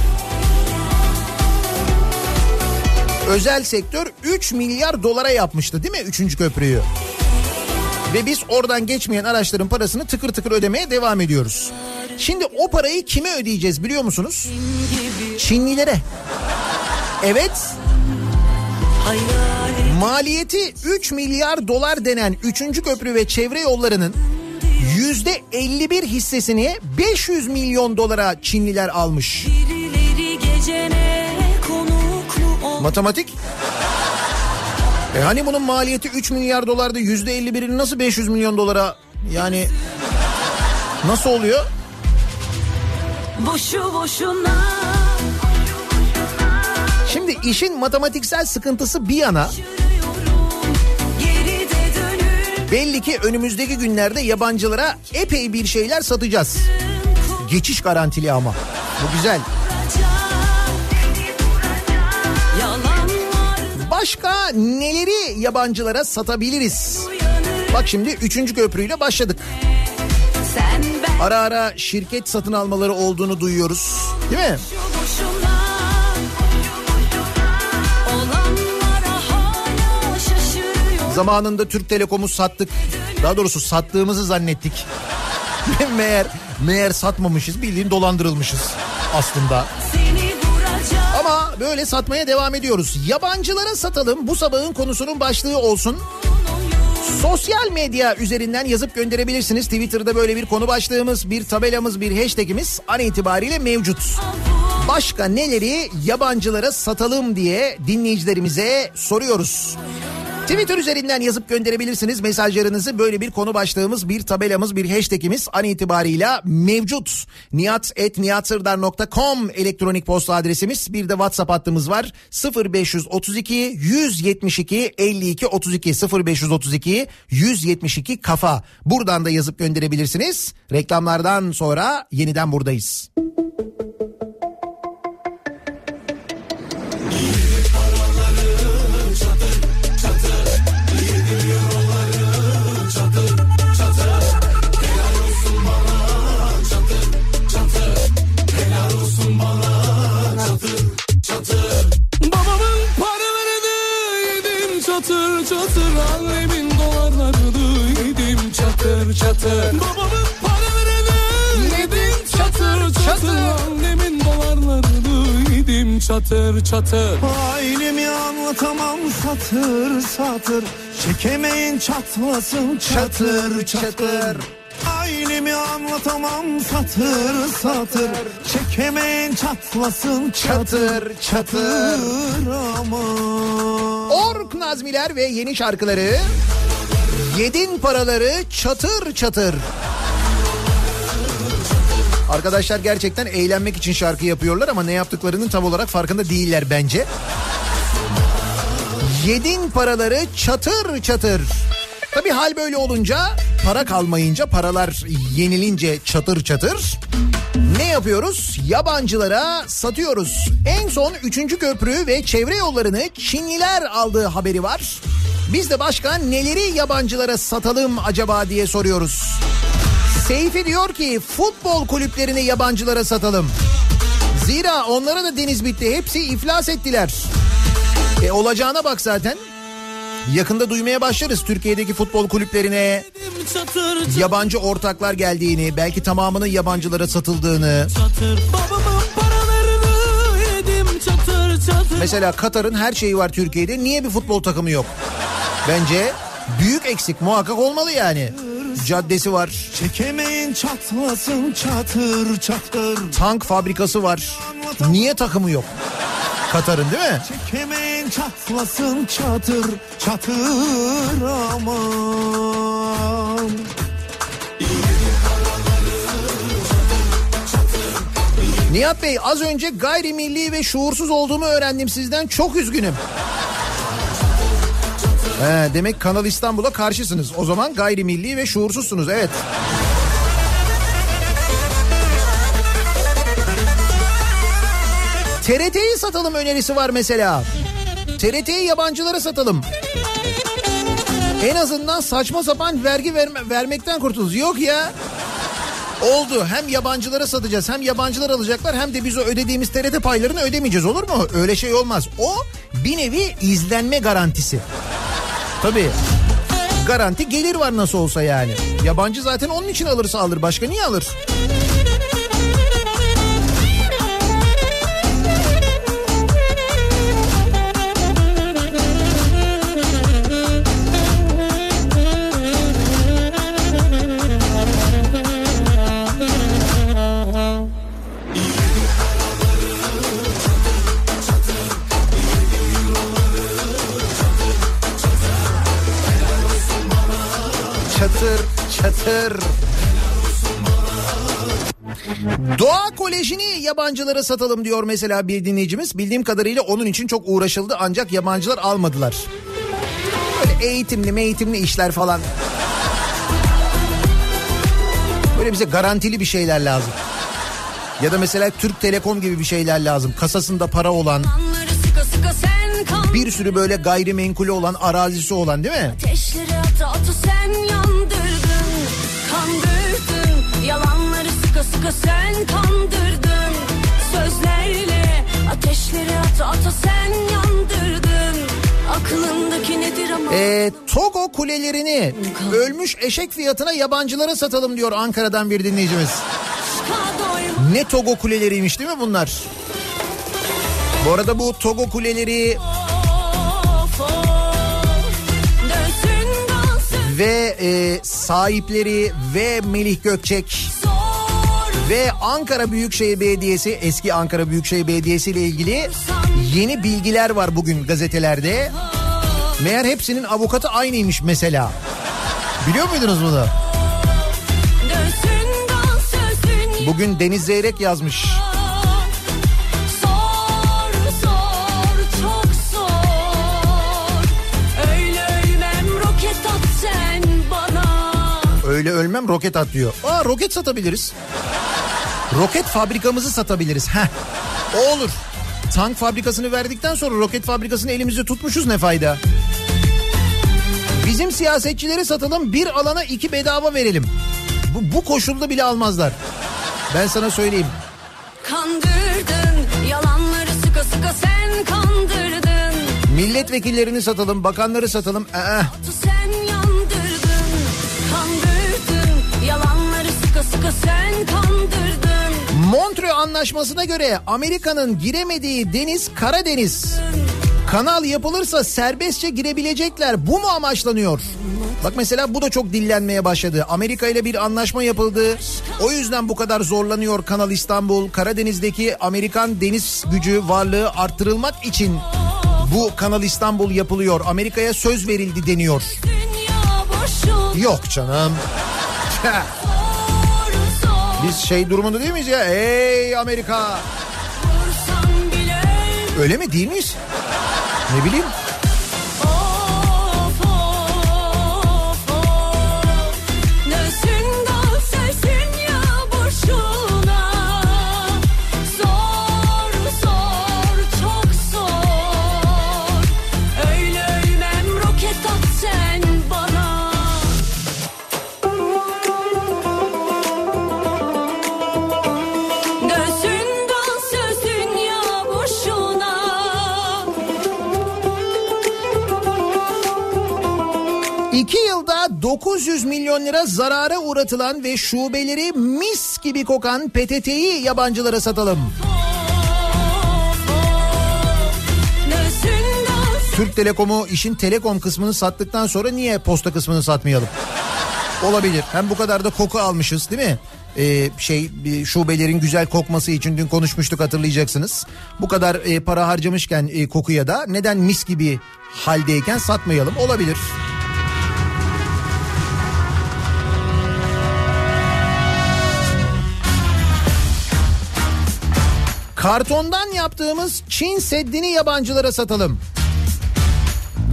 Özel sektör 3 milyar dolara yapmıştı değil mi üçüncü köprüyü? Ve biz oradan geçmeyen araçların parasını tıkır tıkır ödemeye devam ediyoruz. Şimdi o parayı kime ödeyeceğiz biliyor musunuz? Çinlilere. Evet maliyeti 3 milyar dolar denen 3. köprü ve çevre yollarının yüzde 51 hissesini 500 milyon dolara Çinliler almış. Matematik. E hani bunun maliyeti 3 milyar dolarda yüzde 51'ini nasıl 500 milyon dolara yani nasıl oluyor? boşu boşuna Şimdi işin matematiksel sıkıntısı bir yana belli ki önümüzdeki günlerde yabancılara epey bir şeyler satacağız. Geçiş garantili ama. Bu güzel. Başka neleri yabancılara satabiliriz? Bak şimdi 3. köprüyle başladık. Ara ara şirket satın almaları olduğunu duyuyoruz. Değil mi? Zamanında Türk Telekom'u sattık. Daha doğrusu sattığımızı zannettik. meğer meğer satmamışız bildiğin dolandırılmışız aslında. Ama böyle satmaya devam ediyoruz. Yabancılara satalım bu sabahın konusunun başlığı olsun. Sosyal medya üzerinden yazıp gönderebilirsiniz. Twitter'da böyle bir konu başlığımız, bir tabelamız, bir hashtagimiz an itibariyle mevcut. Başka neleri yabancılara satalım diye dinleyicilerimize soruyoruz. Twitter üzerinden yazıp gönderebilirsiniz mesajlarınızı. Böyle bir konu başlığımız, bir tabelamız, bir hashtagimiz an itibarıyla mevcut. nihat.nihatsırdar.com elektronik posta adresimiz. Bir de WhatsApp hattımız var. 0532 172 52 32 0532 172 kafa. Buradan da yazıp gönderebilirsiniz. Reklamlardan sonra yeniden buradayız. Babamın çatır çatır Annemin dolarlarını yedim çatır çatır. Babamın paralarını yedim çatır çatır. Annemin dolarlarını yedim çatır çatır. Ailemi anlatamam satır satır. Çekemeyin çatlasın çatır çatır Ailemi anlatamam satır satır. Çekemeyin çatlasın çatır. çatır aman. Ork Nazmiler ve yeni şarkıları. Yedin paraları çatır çatır. Arkadaşlar gerçekten eğlenmek için şarkı yapıyorlar ama ne yaptıklarının tam olarak farkında değiller bence. Yedin paraları çatır çatır. Tabi hal böyle olunca para kalmayınca paralar yenilince çatır çatır. Ne yapıyoruz? Yabancılara satıyoruz. En son 3. köprü ve çevre yollarını Çinliler aldığı haberi var. Biz de başka neleri yabancılara satalım acaba diye soruyoruz. Seyfi diyor ki futbol kulüplerini yabancılara satalım. Zira onlara da deniz bitti. Hepsi iflas ettiler. E olacağına bak zaten. Yakında duymaya başlarız Türkiye'deki futbol kulüplerine yabancı ortaklar geldiğini, belki tamamının yabancılara satıldığını. çatır Babamın paralarını yedim çatır çatır Mesela Katar'ın her şeyi var Türkiye'de. Niye bir futbol takımı yok? Bence büyük eksik muhakkak olmalı yani. Caddesi var, Çekemeyin çatlasın çatır çatır tank fabrikası var. Niye takımı yok? Katar'ın değil mi? Çekemeyin çatlasın çatır çatır aman Nihat Bey az önce gayrimilli ve şuursuz olduğumu öğrendim sizden. Çok üzgünüm. He, demek Kanal İstanbul'a karşısınız. O zaman gayrimilli ve şuursuzsunuz. Evet. TRT'yi satalım önerisi var mesela. TRT'yi yabancılara satalım. En azından saçma sapan vergi verme, vermekten kurtuluruz. Yok ya. Oldu. Hem yabancılara satacağız hem yabancılar alacaklar hem de biz o ödediğimiz TRT paylarını ödemeyeceğiz olur mu? Öyle şey olmaz. O bir nevi izlenme garantisi. Tabii. Garanti gelir var nasıl olsa yani. Yabancı zaten onun için alırsa alır. Başka niye alır? Çatır. Doğa Koleji'ni yabancılara satalım diyor mesela bir dinleyicimiz. Bildiğim kadarıyla onun için çok uğraşıldı ancak yabancılar almadılar. Böyle eğitimli eğitimli işler falan. Böyle bize garantili bir şeyler lazım. Ya da mesela Türk Telekom gibi bir şeyler lazım. Kasasında para olan, bir sürü böyle gayrimenkulü olan, arazisi olan değil mi? Ateşleri ata ata sen yandırdın sıka sen kandırdın. Sözlerle ateşleri ata ata sen yandırdın. Aklındaki nedir ama? Ee, Togo kulelerini ölmüş eşek fiyatına yabancılara satalım diyor Ankara'dan bir dinleyicimiz. Ne Togo kuleleriymiş değil mi bunlar? Bu arada bu Togo kuleleri ve e, sahipleri ve Melih Gökçek ve Ankara Büyükşehir Belediyesi eski Ankara Büyükşehir Belediyesi ile ilgili yeni bilgiler var bugün gazetelerde. Meğer hepsinin avukatı aynıymış mesela. Biliyor muydunuz bunu? Bugün Deniz Zeyrek yazmış. Öyle ölmem roket at diyor. Aa roket satabiliriz. Roket fabrikamızı satabiliriz. Heh. O olur. Tank fabrikasını verdikten sonra roket fabrikasını elimizde tutmuşuz ne fayda? Bizim siyasetçileri satalım bir alana iki bedava verelim. Bu, bu koşulda bile almazlar. Ben sana söyleyeyim. Kandırdın yalanları sıka sıka sen kandırdın Milletvekillerini satalım, bakanları satalım. Ee, Tu sen yandırdın Kandırdın yalanları sıka sıka sen kandırdın Montreux Anlaşması'na göre Amerika'nın giremediği deniz Karadeniz. Kanal yapılırsa serbestçe girebilecekler. Bu mu amaçlanıyor? Bak mesela bu da çok dillenmeye başladı. Amerika ile bir anlaşma yapıldı. O yüzden bu kadar zorlanıyor Kanal İstanbul. Karadeniz'deki Amerikan deniz gücü varlığı arttırılmak için bu Kanal İstanbul yapılıyor. Amerika'ya söz verildi deniyor. Yok canım. Biz şey durumunda değil miyiz ya? Ey Amerika. Öyle mi değil miyiz? Ne bileyim. 900 milyon lira zarara uğratılan ve şubeleri mis gibi kokan PTT'yi yabancılara satalım. Türk Telekom'u işin telekom kısmını sattıktan sonra niye posta kısmını satmayalım? Olabilir. Hem bu kadar da koku almışız değil mi? Ee, şey şubelerin güzel kokması için dün konuşmuştuk hatırlayacaksınız. Bu kadar e, para harcamışken e, kokuya da neden mis gibi haldeyken satmayalım? Olabilir. Kartondan yaptığımız Çin Seddi'ni yabancılara satalım.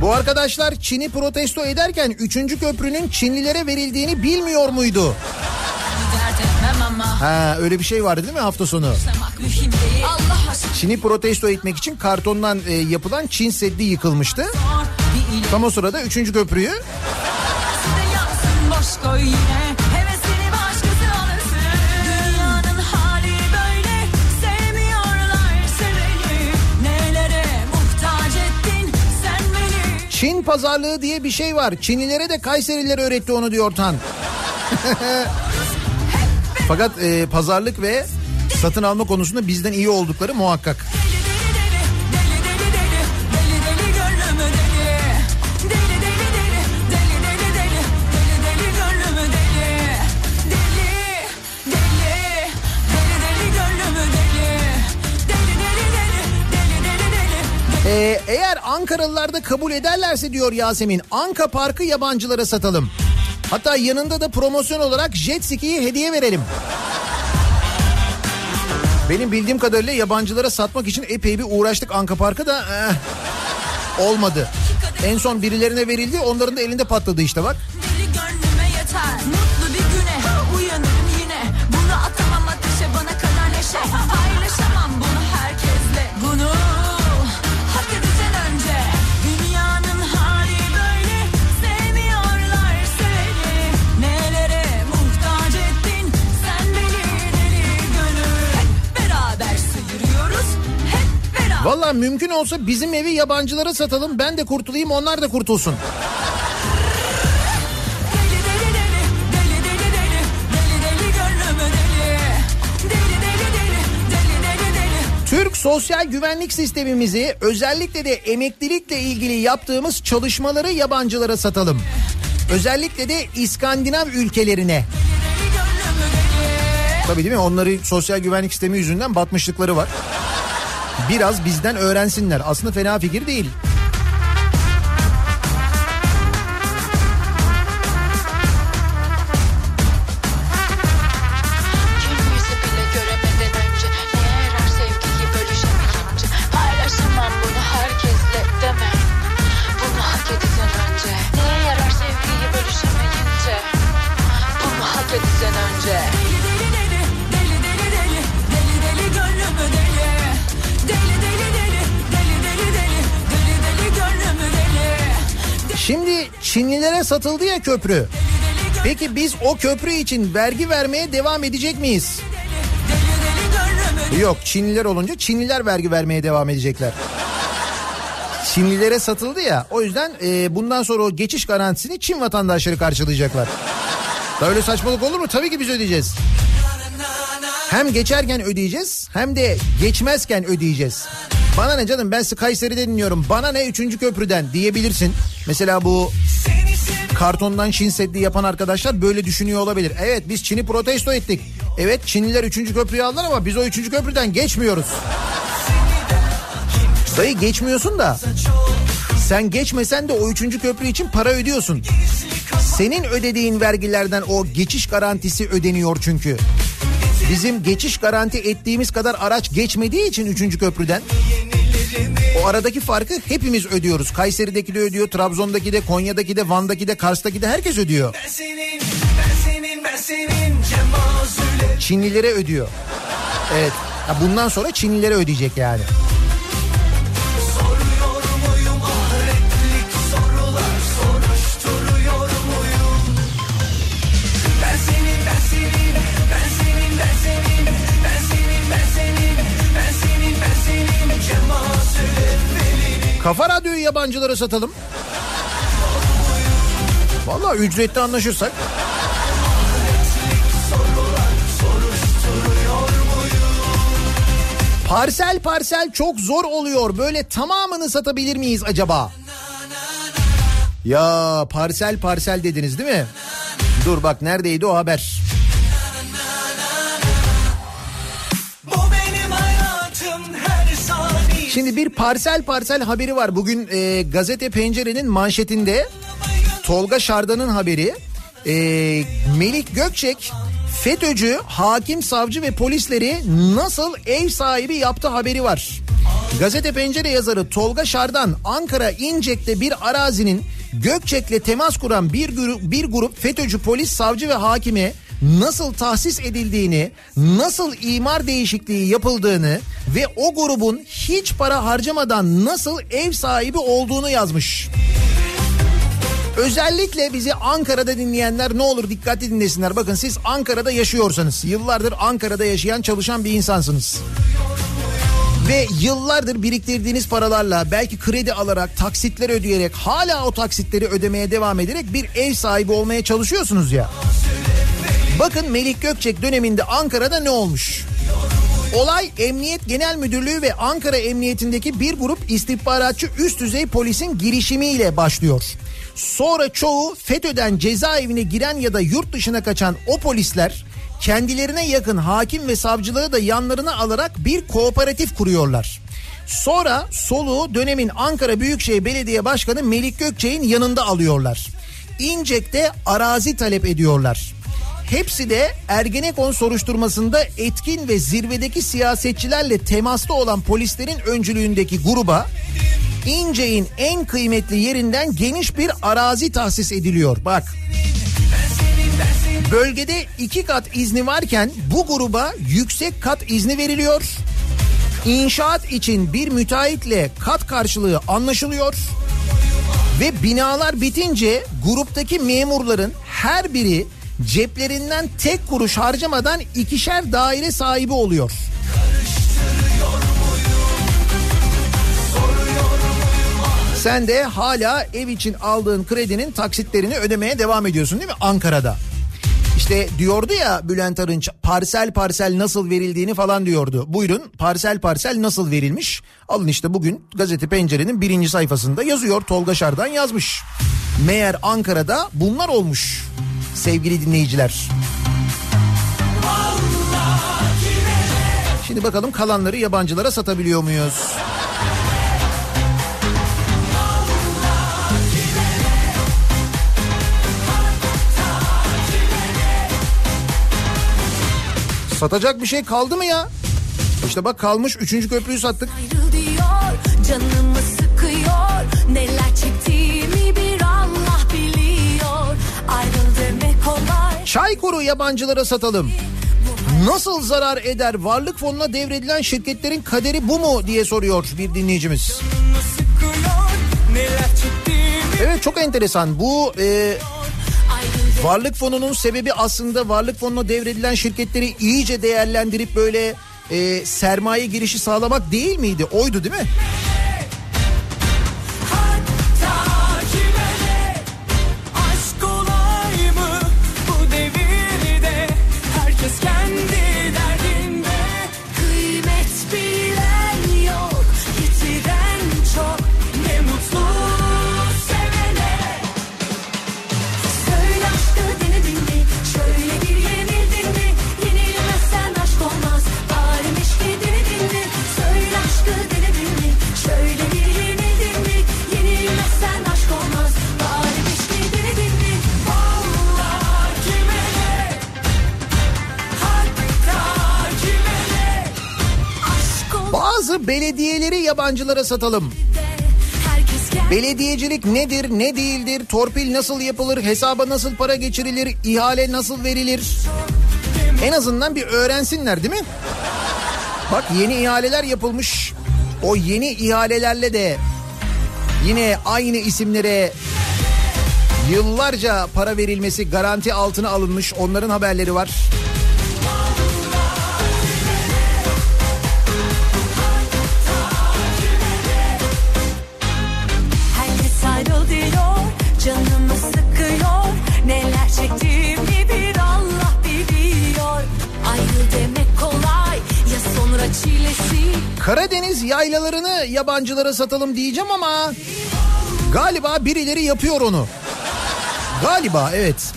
Bu arkadaşlar Çin'i protesto ederken 3. köprünün Çinlilere verildiğini bilmiyor muydu? Ha öyle bir şey vardı değil mi hafta sonu? Çin'i protesto etmek için kartondan e, yapılan Çin Seddi yıkılmıştı. Tam o sırada 3. köprüyü yansın yine Çin pazarlığı diye bir şey var. Çinlilere de Kayserililer öğretti onu diyor Tan. Fakat e, pazarlık ve satın alma konusunda bizden iyi oldukları muhakkak. Ee, eğer Ankaralılar da kabul ederlerse diyor Yasemin Anka Parkı yabancılara satalım. Hatta yanında da promosyon olarak jet ski'yi hediye verelim. Benim bildiğim kadarıyla yabancılara satmak için epey bir uğraştık Anka Park'a da eh, olmadı. En son birilerine verildi onların da elinde patladı işte bak. Deli Valla mümkün olsa bizim evi yabancılara satalım ben de kurtulayım onlar da kurtulsun. Türk sosyal güvenlik sistemimizi özellikle de emeklilikle ilgili yaptığımız çalışmaları yabancılara satalım. Özellikle de İskandinav ülkelerine. Tabii değil mi? Onları sosyal güvenlik sistemi yüzünden batmışlıkları var. Biraz bizden öğrensinler. Aslında fena fikir değil. Çinlilere satıldı ya köprü. Peki biz o köprü için vergi vermeye devam edecek miyiz? Yok Çinliler olunca Çinliler vergi vermeye devam edecekler. Çinlilere satıldı ya o yüzden e, bundan sonra o geçiş garantisini Çin vatandaşları karşılayacaklar. Böyle saçmalık olur mu? Tabii ki biz ödeyeceğiz. Hem geçerken ödeyeceğiz hem de geçmezken ödeyeceğiz. Bana ne canım ben sizi Kayseri'de dinliyorum. Bana ne 3. köprüden diyebilirsin. Mesela bu kartondan Çin Seddi yapan arkadaşlar böyle düşünüyor olabilir. Evet biz Çin'i protesto ettik. Evet Çinliler 3. köprüyü aldılar ama biz o 3. köprüden geçmiyoruz. Dayı geçmiyorsun da sen geçmesen de o 3. köprü için para ödüyorsun. Senin ödediğin vergilerden o geçiş garantisi ödeniyor çünkü. Bizim geçiş garanti ettiğimiz kadar araç geçmediği için 3. köprüden o aradaki farkı hepimiz ödüyoruz. Kayseri'deki de ödüyor, Trabzon'daki de, Konya'daki de, Van'daki de, Kars'taki de herkes ödüyor. Ben senin, ben senin, ben senin Çinlilere ödüyor. Evet. Ya bundan sonra Çinlilere ödeyecek yani. Kafa Radyo'yu yabancılara satalım. Vallahi ücretli anlaşırsak. Parsel parsel çok zor oluyor. Böyle tamamını satabilir miyiz acaba? Ya parsel parsel dediniz değil mi? Dur bak neredeydi o haber? Şimdi bir parsel parsel haberi var. Bugün e, gazete pencerenin manşetinde Tolga Şardan'ın haberi. E, Melik Gökçek FETÖ'cü, hakim, savcı ve polisleri nasıl ev sahibi yaptı haberi var. Gazete Pencere yazarı Tolga Şardan Ankara İncek'te bir arazinin Gökçek'le temas kuran bir grup, bir grup FETÖ'cü polis, savcı ve hakime nasıl tahsis edildiğini, nasıl imar değişikliği yapıldığını ve o grubun hiç para harcamadan nasıl ev sahibi olduğunu yazmış. Özellikle bizi Ankara'da dinleyenler ne olur dikkatli dinlesinler. Bakın siz Ankara'da yaşıyorsanız, yıllardır Ankara'da yaşayan çalışan bir insansınız. Ve yıllardır biriktirdiğiniz paralarla belki kredi alarak, taksitler ödeyerek, hala o taksitleri ödemeye devam ederek bir ev sahibi olmaya çalışıyorsunuz ya. Bakın Melik Gökçek döneminde Ankara'da ne olmuş? Olay Emniyet Genel Müdürlüğü ve Ankara Emniyetindeki bir grup istihbaratçı üst düzey polisin girişimiyle başlıyor. Sonra çoğu FETÖ'den cezaevine giren ya da yurt dışına kaçan o polisler kendilerine yakın hakim ve savcıları da yanlarına alarak bir kooperatif kuruyorlar. Sonra soluğu dönemin Ankara Büyükşehir Belediye Başkanı Melik Gökçek'in yanında alıyorlar. İncek'te arazi talep ediyorlar. Hepsi de Ergenekon soruşturmasında etkin ve zirvedeki siyasetçilerle temasta olan polislerin öncülüğündeki gruba İnce'in en kıymetli yerinden geniş bir arazi tahsis ediliyor. Bak. Bölgede iki kat izni varken bu gruba yüksek kat izni veriliyor. İnşaat için bir müteahhitle kat karşılığı anlaşılıyor. Ve binalar bitince gruptaki memurların her biri ceplerinden tek kuruş harcamadan ikişer daire sahibi oluyor. Sen de hala ev için aldığın kredinin taksitlerini ödemeye devam ediyorsun değil mi Ankara'da? İşte diyordu ya Bülent Arınç parsel parsel nasıl verildiğini falan diyordu. Buyurun parsel parsel nasıl verilmiş? Alın işte bugün gazete pencerenin birinci sayfasında yazıyor Tolga Şardan yazmış. Meğer Ankara'da bunlar olmuş sevgili dinleyiciler. Şimdi bakalım kalanları yabancılara satabiliyor muyuz? Satacak bir şey kaldı mı ya? İşte bak kalmış üçüncü köprüyü sattık. Ayrıl diyor canımı sıkıyor Neler çektiğimi Çaykur'u yabancılara satalım. Nasıl zarar eder varlık fonuna devredilen şirketlerin kaderi bu mu diye soruyor bir dinleyicimiz. Evet çok enteresan bu e, varlık fonunun sebebi aslında varlık fonuna devredilen şirketleri iyice değerlendirip böyle e, sermaye girişi sağlamak değil miydi? Oydu değil mi? Yabancılara satalım. Belediyecilik nedir, ne değildir, torpil nasıl yapılır, hesaba nasıl para geçirilir, ihale nasıl verilir? En azından bir öğrensinler değil mi? Bak yeni ihaleler yapılmış. O yeni ihalelerle de yine aynı isimlere yıllarca para verilmesi garanti altına alınmış onların haberleri var. Yaylalarını yabancılara satalım diyeceğim ama galiba birileri yapıyor onu. Galiba evet.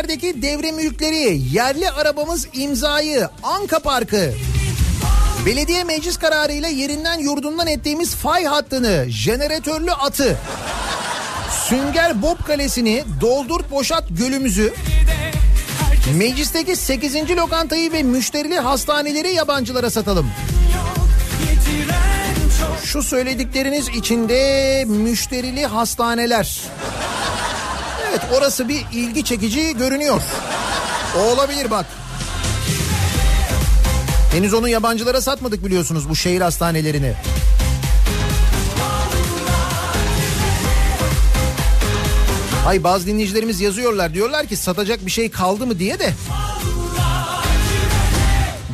Maldivler'deki devre mülkleri yerli arabamız imzayı Anka Parkı Belediye meclis kararıyla yerinden yurdundan ettiğimiz fay hattını, jeneratörlü atı, Sünger Bob Kalesi'ni, Doldur Boşat Gölümüzü, meclisteki 8. lokantayı ve müşterili hastaneleri yabancılara satalım. Şu söyledikleriniz içinde müşterili hastaneler. Evet orası bir ilgi çekici görünüyor. O olabilir bak. Henüz onu yabancılara satmadık biliyorsunuz bu şehir hastanelerini. Hay bazı dinleyicilerimiz yazıyorlar diyorlar ki satacak bir şey kaldı mı diye de.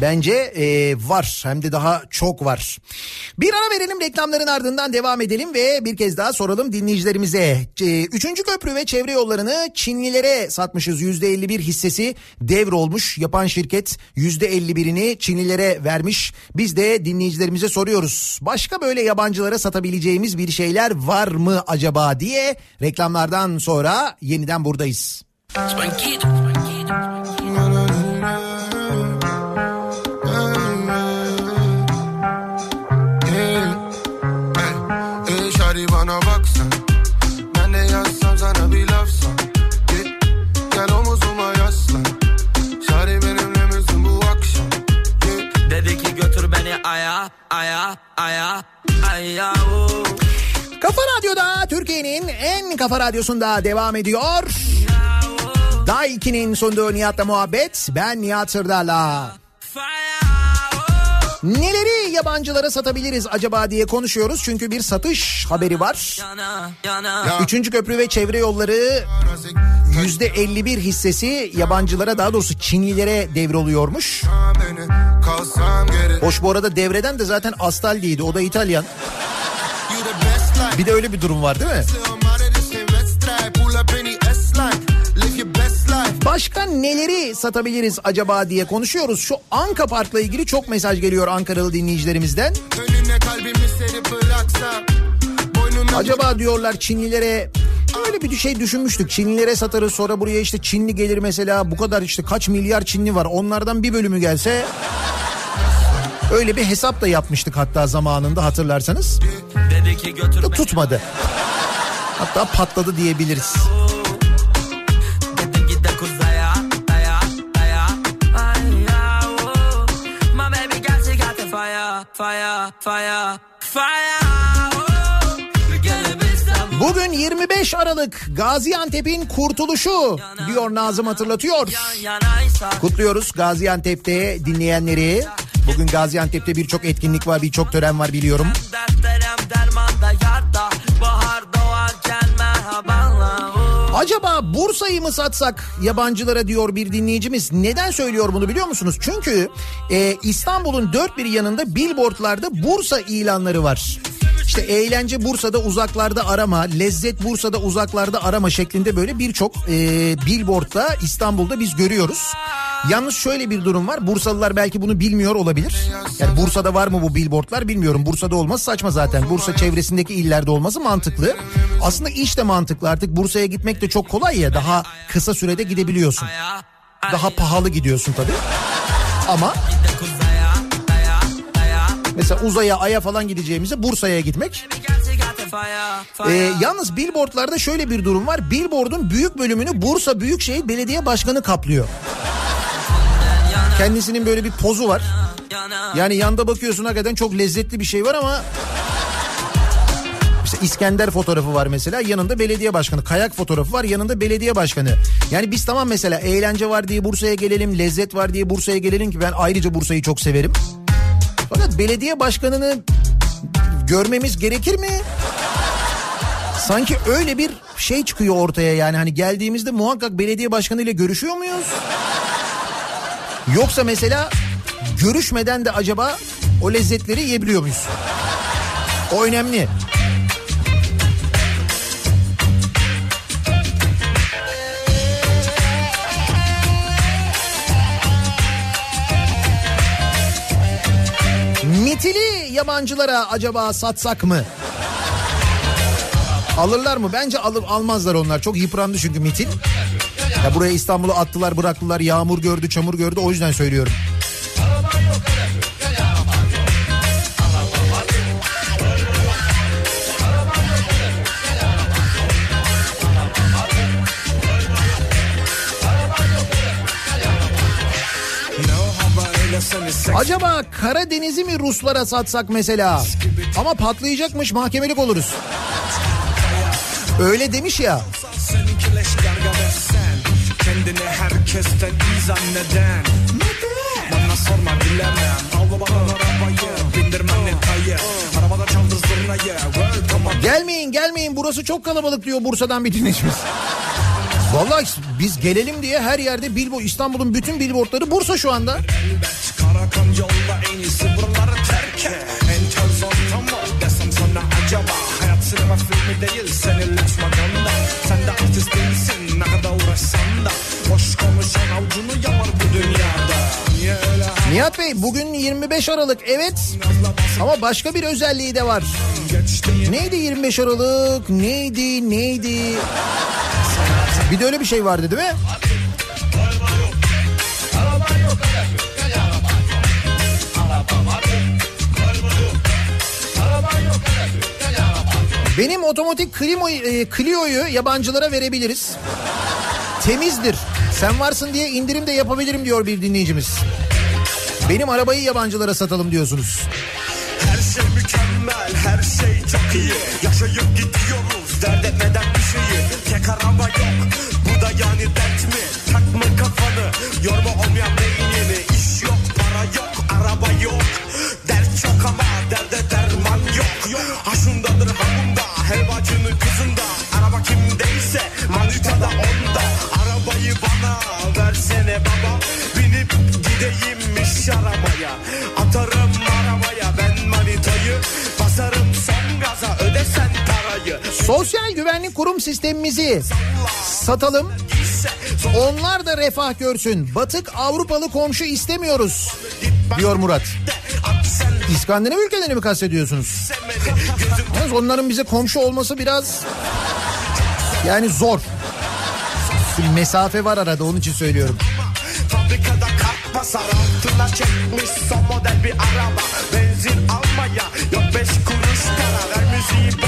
Bence e, var hem de daha çok var. Bir ara verelim reklamların ardından devam edelim ve bir kez daha soralım dinleyicilerimize. E, üçüncü köprü ve çevre yollarını Çinlilere satmışız. Yüzde 51 hissesi devrolmuş. Yapan şirket yüzde 51'ini Çinlilere vermiş. Biz de dinleyicilerimize soruyoruz. Başka böyle yabancılara satabileceğimiz bir şeyler var mı acaba diye reklamlardan sonra yeniden buradayız. Ey aya aya aya aya o. Kafa Radyo'da Türkiye'nin en kafa radyosunda devam ediyor. Daha 2'nin sunduğu Nihat'la muhabbet. Ben Nihat Sırdar'la. Neleri yabancılara satabiliriz acaba diye konuşuyoruz. Çünkü bir satış haberi var. Yana yana ya Üçüncü köprü ve çevre yolları yüzde 51 hissesi yabancılara daha doğrusu Çinlilere devroluyormuş. Hoş bu arada devreden de zaten Astaldi'ydi o da İtalyan. Bir de öyle bir durum var değil mi? Başka neleri satabiliriz acaba diye konuşuyoruz. Şu Anka Park'la ilgili çok mesaj geliyor Ankaralı dinleyicilerimizden. Acaba diyorlar Çinlilere öyle bir şey düşünmüştük. Çinlilere satarız sonra buraya işte Çinli gelir mesela bu kadar işte kaç milyar Çinli var. Onlardan bir bölümü gelse öyle bir hesap da yapmıştık hatta zamanında hatırlarsanız. Dedi ki götür Da beni tutmadı. Hatta patladı diyebiliriz. Dedim git de 25 Aralık Gaziantep'in kurtuluşu diyor Nazım hatırlatıyor. Kutluyoruz Gaziantep'te dinleyenleri. Bugün Gaziantep'te birçok etkinlik var, birçok tören var biliyorum. Acaba Bursa'yı mı satsak yabancılara diyor bir dinleyicimiz. Neden söylüyor bunu biliyor musunuz? Çünkü e, İstanbul'un dört bir yanında billboardlarda Bursa ilanları var. İşte eğlence Bursa'da uzaklarda arama, lezzet Bursa'da uzaklarda arama şeklinde böyle birçok e, billboardda İstanbul'da biz görüyoruz. Yalnız şöyle bir durum var. Bursalılar belki bunu bilmiyor olabilir. Yani Bursa'da var mı bu billboardlar bilmiyorum. Bursa'da olması saçma zaten. Bursa çevresindeki illerde olması mantıklı. Aslında iş de mantıklı. Artık Bursa'ya gitmek de çok kolay ya. Daha kısa sürede gidebiliyorsun. Daha pahalı gidiyorsun tabii. Ama mesela uzaya, aya falan gideceğimize Bursa'ya gitmek. Ee, yalnız billboardlarda şöyle bir durum var. Billboard'un büyük bölümünü Bursa Büyükşehir Belediye Başkanı kaplıyor. Kendisinin böyle bir pozu var. Yani yanda bakıyorsun hakikaten çok lezzetli bir şey var ama... İşte İskender fotoğrafı var mesela yanında belediye başkanı. Kayak fotoğrafı var yanında belediye başkanı. Yani biz tamam mesela eğlence var diye Bursa'ya gelelim, lezzet var diye Bursa'ya gelelim ki ben ayrıca Bursa'yı çok severim. Fakat belediye başkanını görmemiz gerekir mi? Sanki öyle bir şey çıkıyor ortaya yani hani geldiğimizde muhakkak belediye başkanı ile görüşüyor muyuz? Yoksa mesela görüşmeden de acaba o lezzetleri yiyebiliyor muyuz? O önemli. Mitili yabancılara acaba satsak mı? Alırlar mı? Bence alır almazlar onlar. Çok yıprandı çünkü mitil. Ya buraya İstanbul'u attılar bıraktılar. Yağmur gördü, çamur gördü. O yüzden söylüyorum. Acaba Karadeniz'i mi Ruslara satsak mesela? Ama patlayacakmış mahkemelik oluruz. Öyle demiş ya. Kendini herkesten iyi zanneden Bana sorma bilemem Al bana arabayı Bindirmem netayı Arabada çaldır zurnayı Gelmeyin gelmeyin burası çok kalabalık diyor Bursa'dan bir dinleyicimiz. Vallahi biz gelelim diye her yerde billboard İstanbul'un bütün billboardları Bursa şu anda. Karakan yolla en iyisi buraları terk et. Entel zor tamam desem sana acaba? Hayat sinema filmi değil senin lüks maganda Sen de artist değilsin ne kadar uğraşsan da. Boş konuşan avucunu yalar bu dünyada. Niye öyle? Nihat Bey bugün 25 Aralık evet. Ama başka bir özelliği de var. Neydi 25 Aralık? Neydi neydi? Bir de öyle bir şey vardı değil mi? Benim otomatik klima, e, Clio'yu yabancılara verebiliriz. Temizdir. Sen varsın diye indirim de yapabilirim diyor bir dinleyicimiz. Benim arabayı yabancılara satalım diyorsunuz. Her şey mükemmel, her şey çok iyi Yaşayıp gidiyoruz, dert etmeden bir şeyi Tek araba yok, bu da yani dert mi? Takma kafanı, yorma olmayan beynini İş yok, para yok, araba yok Dert çok ama Sosyal güvenlik kurum sistemimizi satalım. Onlar da refah görsün. Batık Avrupalı komşu istemiyoruz diyor Murat. İskandinav ülkelerini mi kastediyorsunuz? Yalnız onların bize komşu olması biraz yani zor. Bir mesafe var arada onun için söylüyorum. fabrikada kart basar Altına çekmiş son model bir araba Benzin almaya yok beş kuruş para Ver müziği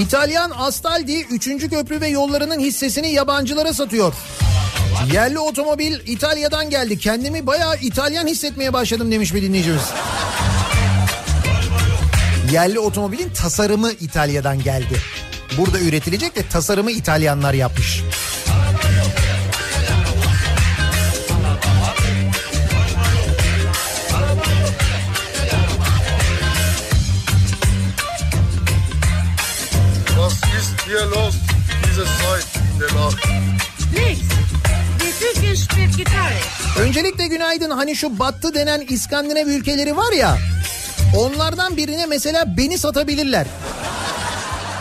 İtalyan Astaldi 3. köprü ve yollarının hissesini yabancılara satıyor. Yerli otomobil İtalya'dan geldi. Kendimi bayağı İtalyan hissetmeye başladım demiş bir dinleyicimiz. Yerli otomobilin tasarımı İtalya'dan geldi. Burada üretilecek de tasarımı İtalyanlar yapmış. Öncelikle günaydın hani şu battı denen İskandinav ülkeleri var ya onlardan birine mesela beni satabilirler.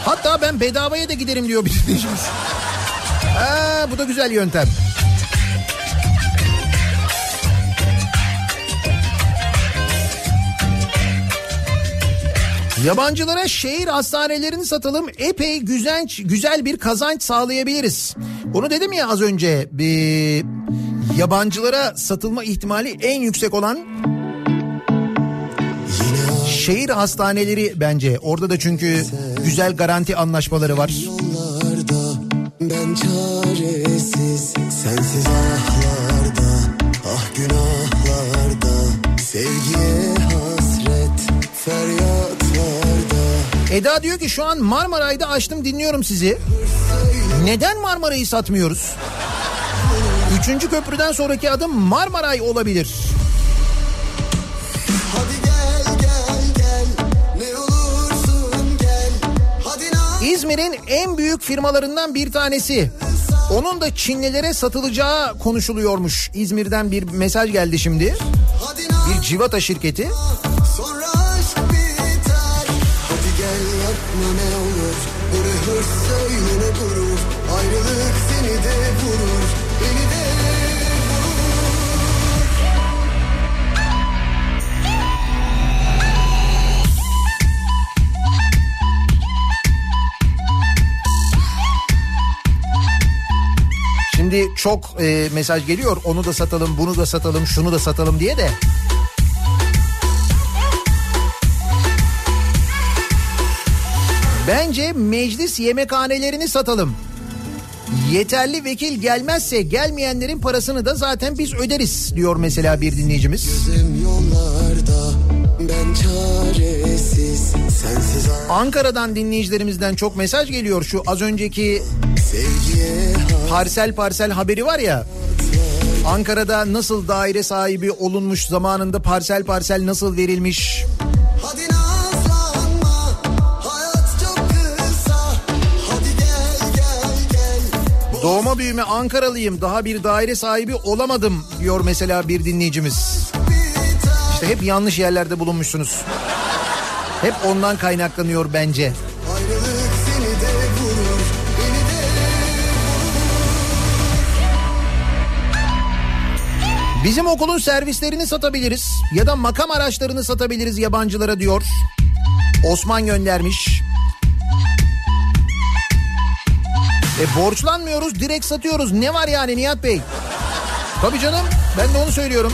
Hatta ben bedavaya da giderim diyor bir dinleyicimiz. Ha, bu da güzel yöntem. Yabancılara şehir hastanelerini satalım epey güzel güzel bir kazanç sağlayabiliriz. Bunu dedim ya az önce bir yabancılara satılma ihtimali en yüksek olan şehir hastaneleri bence. Orada da çünkü güzel garanti anlaşmaları var. ben çaresiz sensiz Eda diyor ki şu an Marmaray'da açtım dinliyorum sizi. Neden Marmaray'ı satmıyoruz? Üçüncü köprüden sonraki adım Marmaray olabilir. hadi gel gel gel ne olursun İzmir'in en büyük firmalarından bir tanesi. Onun da Çinlilere satılacağı konuşuluyormuş. İzmir'den bir mesaj geldi şimdi. Bir civata şirketi. Şimdi çok e, mesaj geliyor. Onu da satalım, bunu da satalım, şunu da satalım diye de. Bence meclis yemekhanelerini satalım. Yeterli vekil gelmezse gelmeyenlerin parasını da zaten biz öderiz diyor mesela bir dinleyicimiz. Gözüm yollarda Ben çaresiz Sensiz Ankara'dan dinleyicilerimizden çok mesaj geliyor. Şu az önceki parsel parsel haberi var ya. Ankara'da nasıl daire sahibi olunmuş zamanında parsel parsel nasıl verilmiş. Doğma büyüme Ankaralıyım daha bir daire sahibi olamadım diyor mesela bir dinleyicimiz. İşte hep yanlış yerlerde bulunmuşsunuz. Hep ondan kaynaklanıyor bence. Bizim okulun servislerini satabiliriz ya da makam araçlarını satabiliriz yabancılara diyor. Osman göndermiş. E borçlanmıyoruz direkt satıyoruz. Ne var yani Nihat Bey? Tabii canım ben de onu söylüyorum.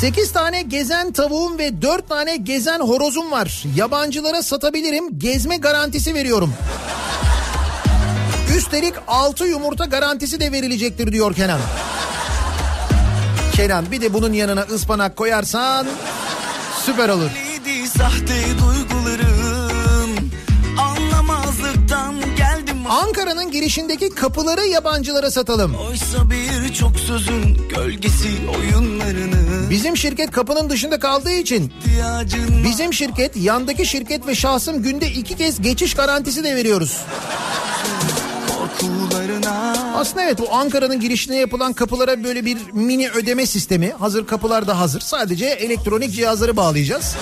8 tane gezen tavuğum ve 4 tane gezen horozum var. Yabancılara satabilirim. Gezme garantisi veriyorum. Üstelik 6 yumurta garantisi de verilecektir diyor Kenan. Kenan bir de bunun yanına ıspanak koyarsan süper olur. Ankara'nın girişindeki kapıları yabancılara satalım. Oysa birçok sözün gölgesi oyunlarını Bizim şirket kapının dışında kaldığı için bizim şirket yandaki şirket ve şahsım günde iki kez geçiş garantisi de veriyoruz. Aslında evet bu Ankara'nın girişine yapılan kapılara böyle bir mini ödeme sistemi. Hazır kapılar da hazır. Sadece elektronik cihazları bağlayacağız.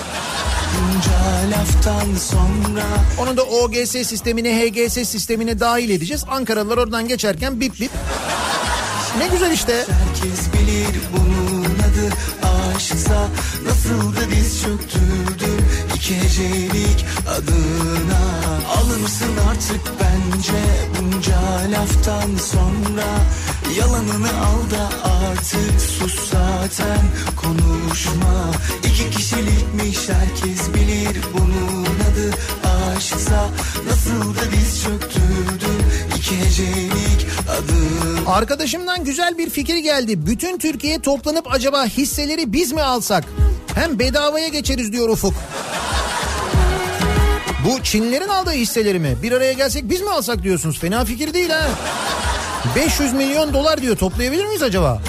Onu da OGS sistemine, HGS sistemine dahil edeceğiz. Ankaralılar oradan geçerken bip bip. Ne güzel işte. Herkes bilir bunun adı aşksa Nasıl da diz çöktürdüm iki hecelik adına Alırsın artık bence bunca laftan sonra? Yalanını al da artık sus zaten konuşma. İki kişilikmiş herkes bilir bunun adı aşksa. Nasıl da diz adına Arkadaşımdan güzel bir fikir geldi. Bütün Türkiye toplanıp acaba hisseleri biz mi alsak? Hem bedavaya geçeriz diyor Ufuk. Bu Çinlilerin aldığı hisseleri mi? Bir araya gelsek biz mi alsak diyorsunuz? Fena fikir değil ha. 500 milyon dolar diyor toplayabilir miyiz acaba?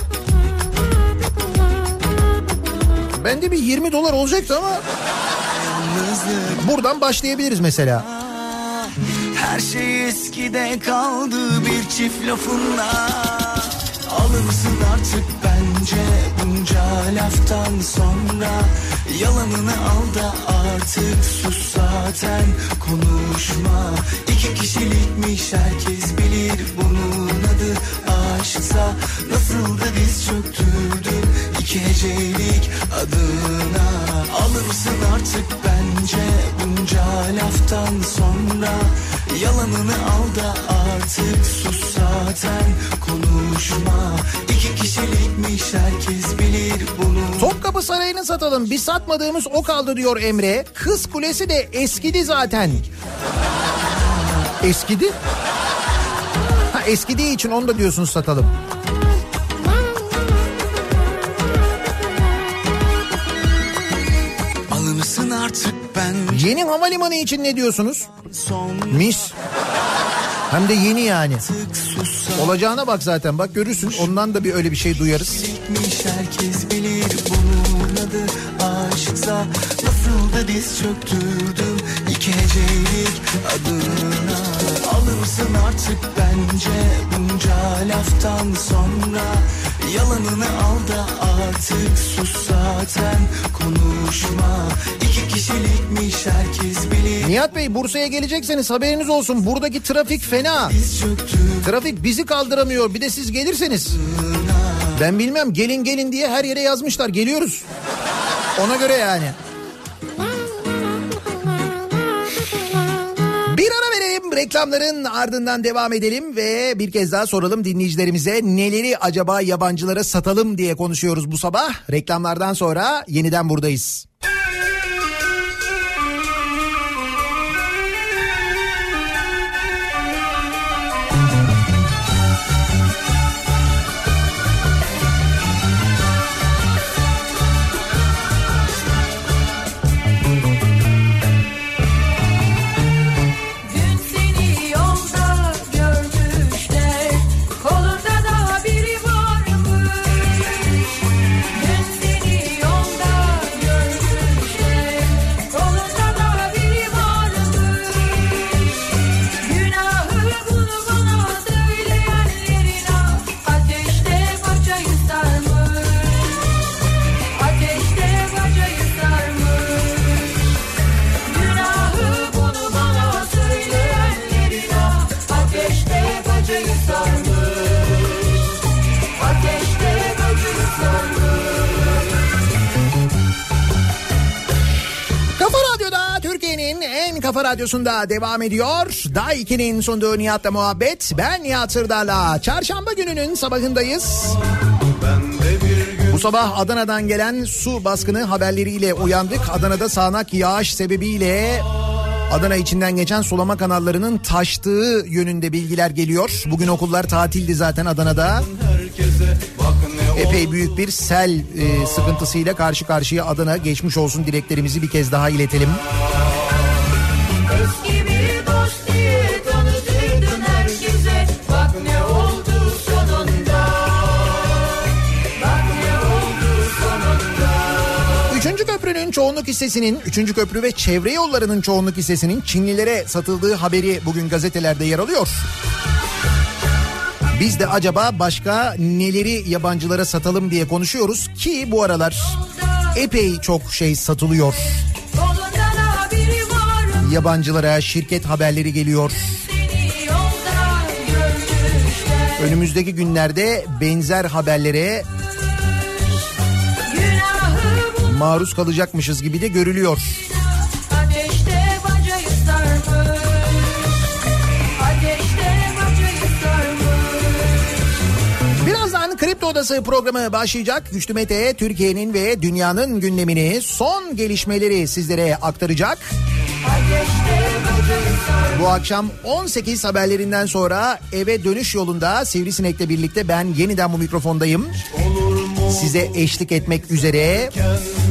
Bende bir 20 dolar olacaktı ama buradan başlayabiliriz mesela. Her şey eskide kaldı bir çift lafınla Alırsın artık bence bunca laftan sonra Yalanını al da artık sus zaten. Konuşma. İki kişilikmiş herkes bilir bunun adı aşksa Nasıl da diz çöktürdüm iki hecelik adına Alırsın artık bence bunca laftan sonra Yalanını al da artık sus zaten konuşma İki kişilikmiş herkes bilir bunu Topkapı Sarayı'nı satalım. Bir satmadığımız o kaldı diyor Emre. Kız Kulesi de eskidi zaten. Eskidi? Eskidiği için onu da diyorsunuz satalım. Alırsın artık ben Yeni havalimanı için ne diyorsunuz? son Mis. Hem de yeni yani. Olacağına bak zaten bak görürsün ondan da bir öyle bir şey duyarız. Herkes bilir bunun adı aşksa Nasıl İstanbul'da diz çöktürdüm iki hecelik adına Alırsın artık bence bunca laftan sonra Yalanını al da artık sus zaten konuşma İki kişilikmiş herkes bilir Nihat Bey Bursa'ya gelecekseniz haberiniz olsun. Buradaki trafik fena. Trafik bizi kaldıramıyor. Bir de siz gelirseniz. Ben bilmem gelin gelin diye her yere yazmışlar. Geliyoruz. Ona göre yani. Bir ara verelim reklamların ardından devam edelim ve bir kez daha soralım dinleyicilerimize neleri acaba yabancılara satalım diye konuşuyoruz bu sabah. Reklamlardan sonra yeniden buradayız. Radyosunda devam ediyor. Day 2'nin sunduğu Nihat'la muhabbet. Ben Nihat Sırdar'la. Çarşamba gününün sabahındayız. Bu sabah Adana'dan gelen su baskını haberleriyle uyandık. Adana'da sağanak yağış sebebiyle Adana içinden geçen sulama kanallarının taştığı yönünde bilgiler geliyor. Bugün okullar tatildi zaten Adana'da. Epey büyük bir sel e, sıkıntısıyla karşı karşıya Adana geçmiş olsun dileklerimizi bir kez daha iletelim. Eski çoğunluk hissesinin, üçüncü köprü ve çevre yollarının çoğunluk hissesinin Çinlilere satıldığı haberi bugün gazetelerde yer alıyor. Biz de acaba başka neleri yabancılara satalım diye konuşuyoruz ki bu aralar epey çok şey satılıyor. Yabancılara şirket haberleri geliyor. Önümüzdeki günlerde benzer haberlere maruz kalacakmışız gibi de görülüyor. Birazdan Kripto Odası programı başlayacak. Güçlü Mete Türkiye'nin ve dünyanın gündemini son gelişmeleri sizlere aktaracak. Bu akşam 18 haberlerinden sonra eve dönüş yolunda Sivrisinek'le birlikte ben yeniden bu mikrofondayım. Size eşlik etmek üzere. Tutulur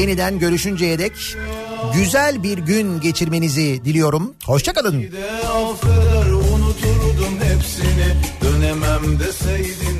yeniden görüşünceye dek güzel bir gün geçirmenizi diliyorum. Hoşçakalın. Affeder, unuturdum hepsini dönemem deseydin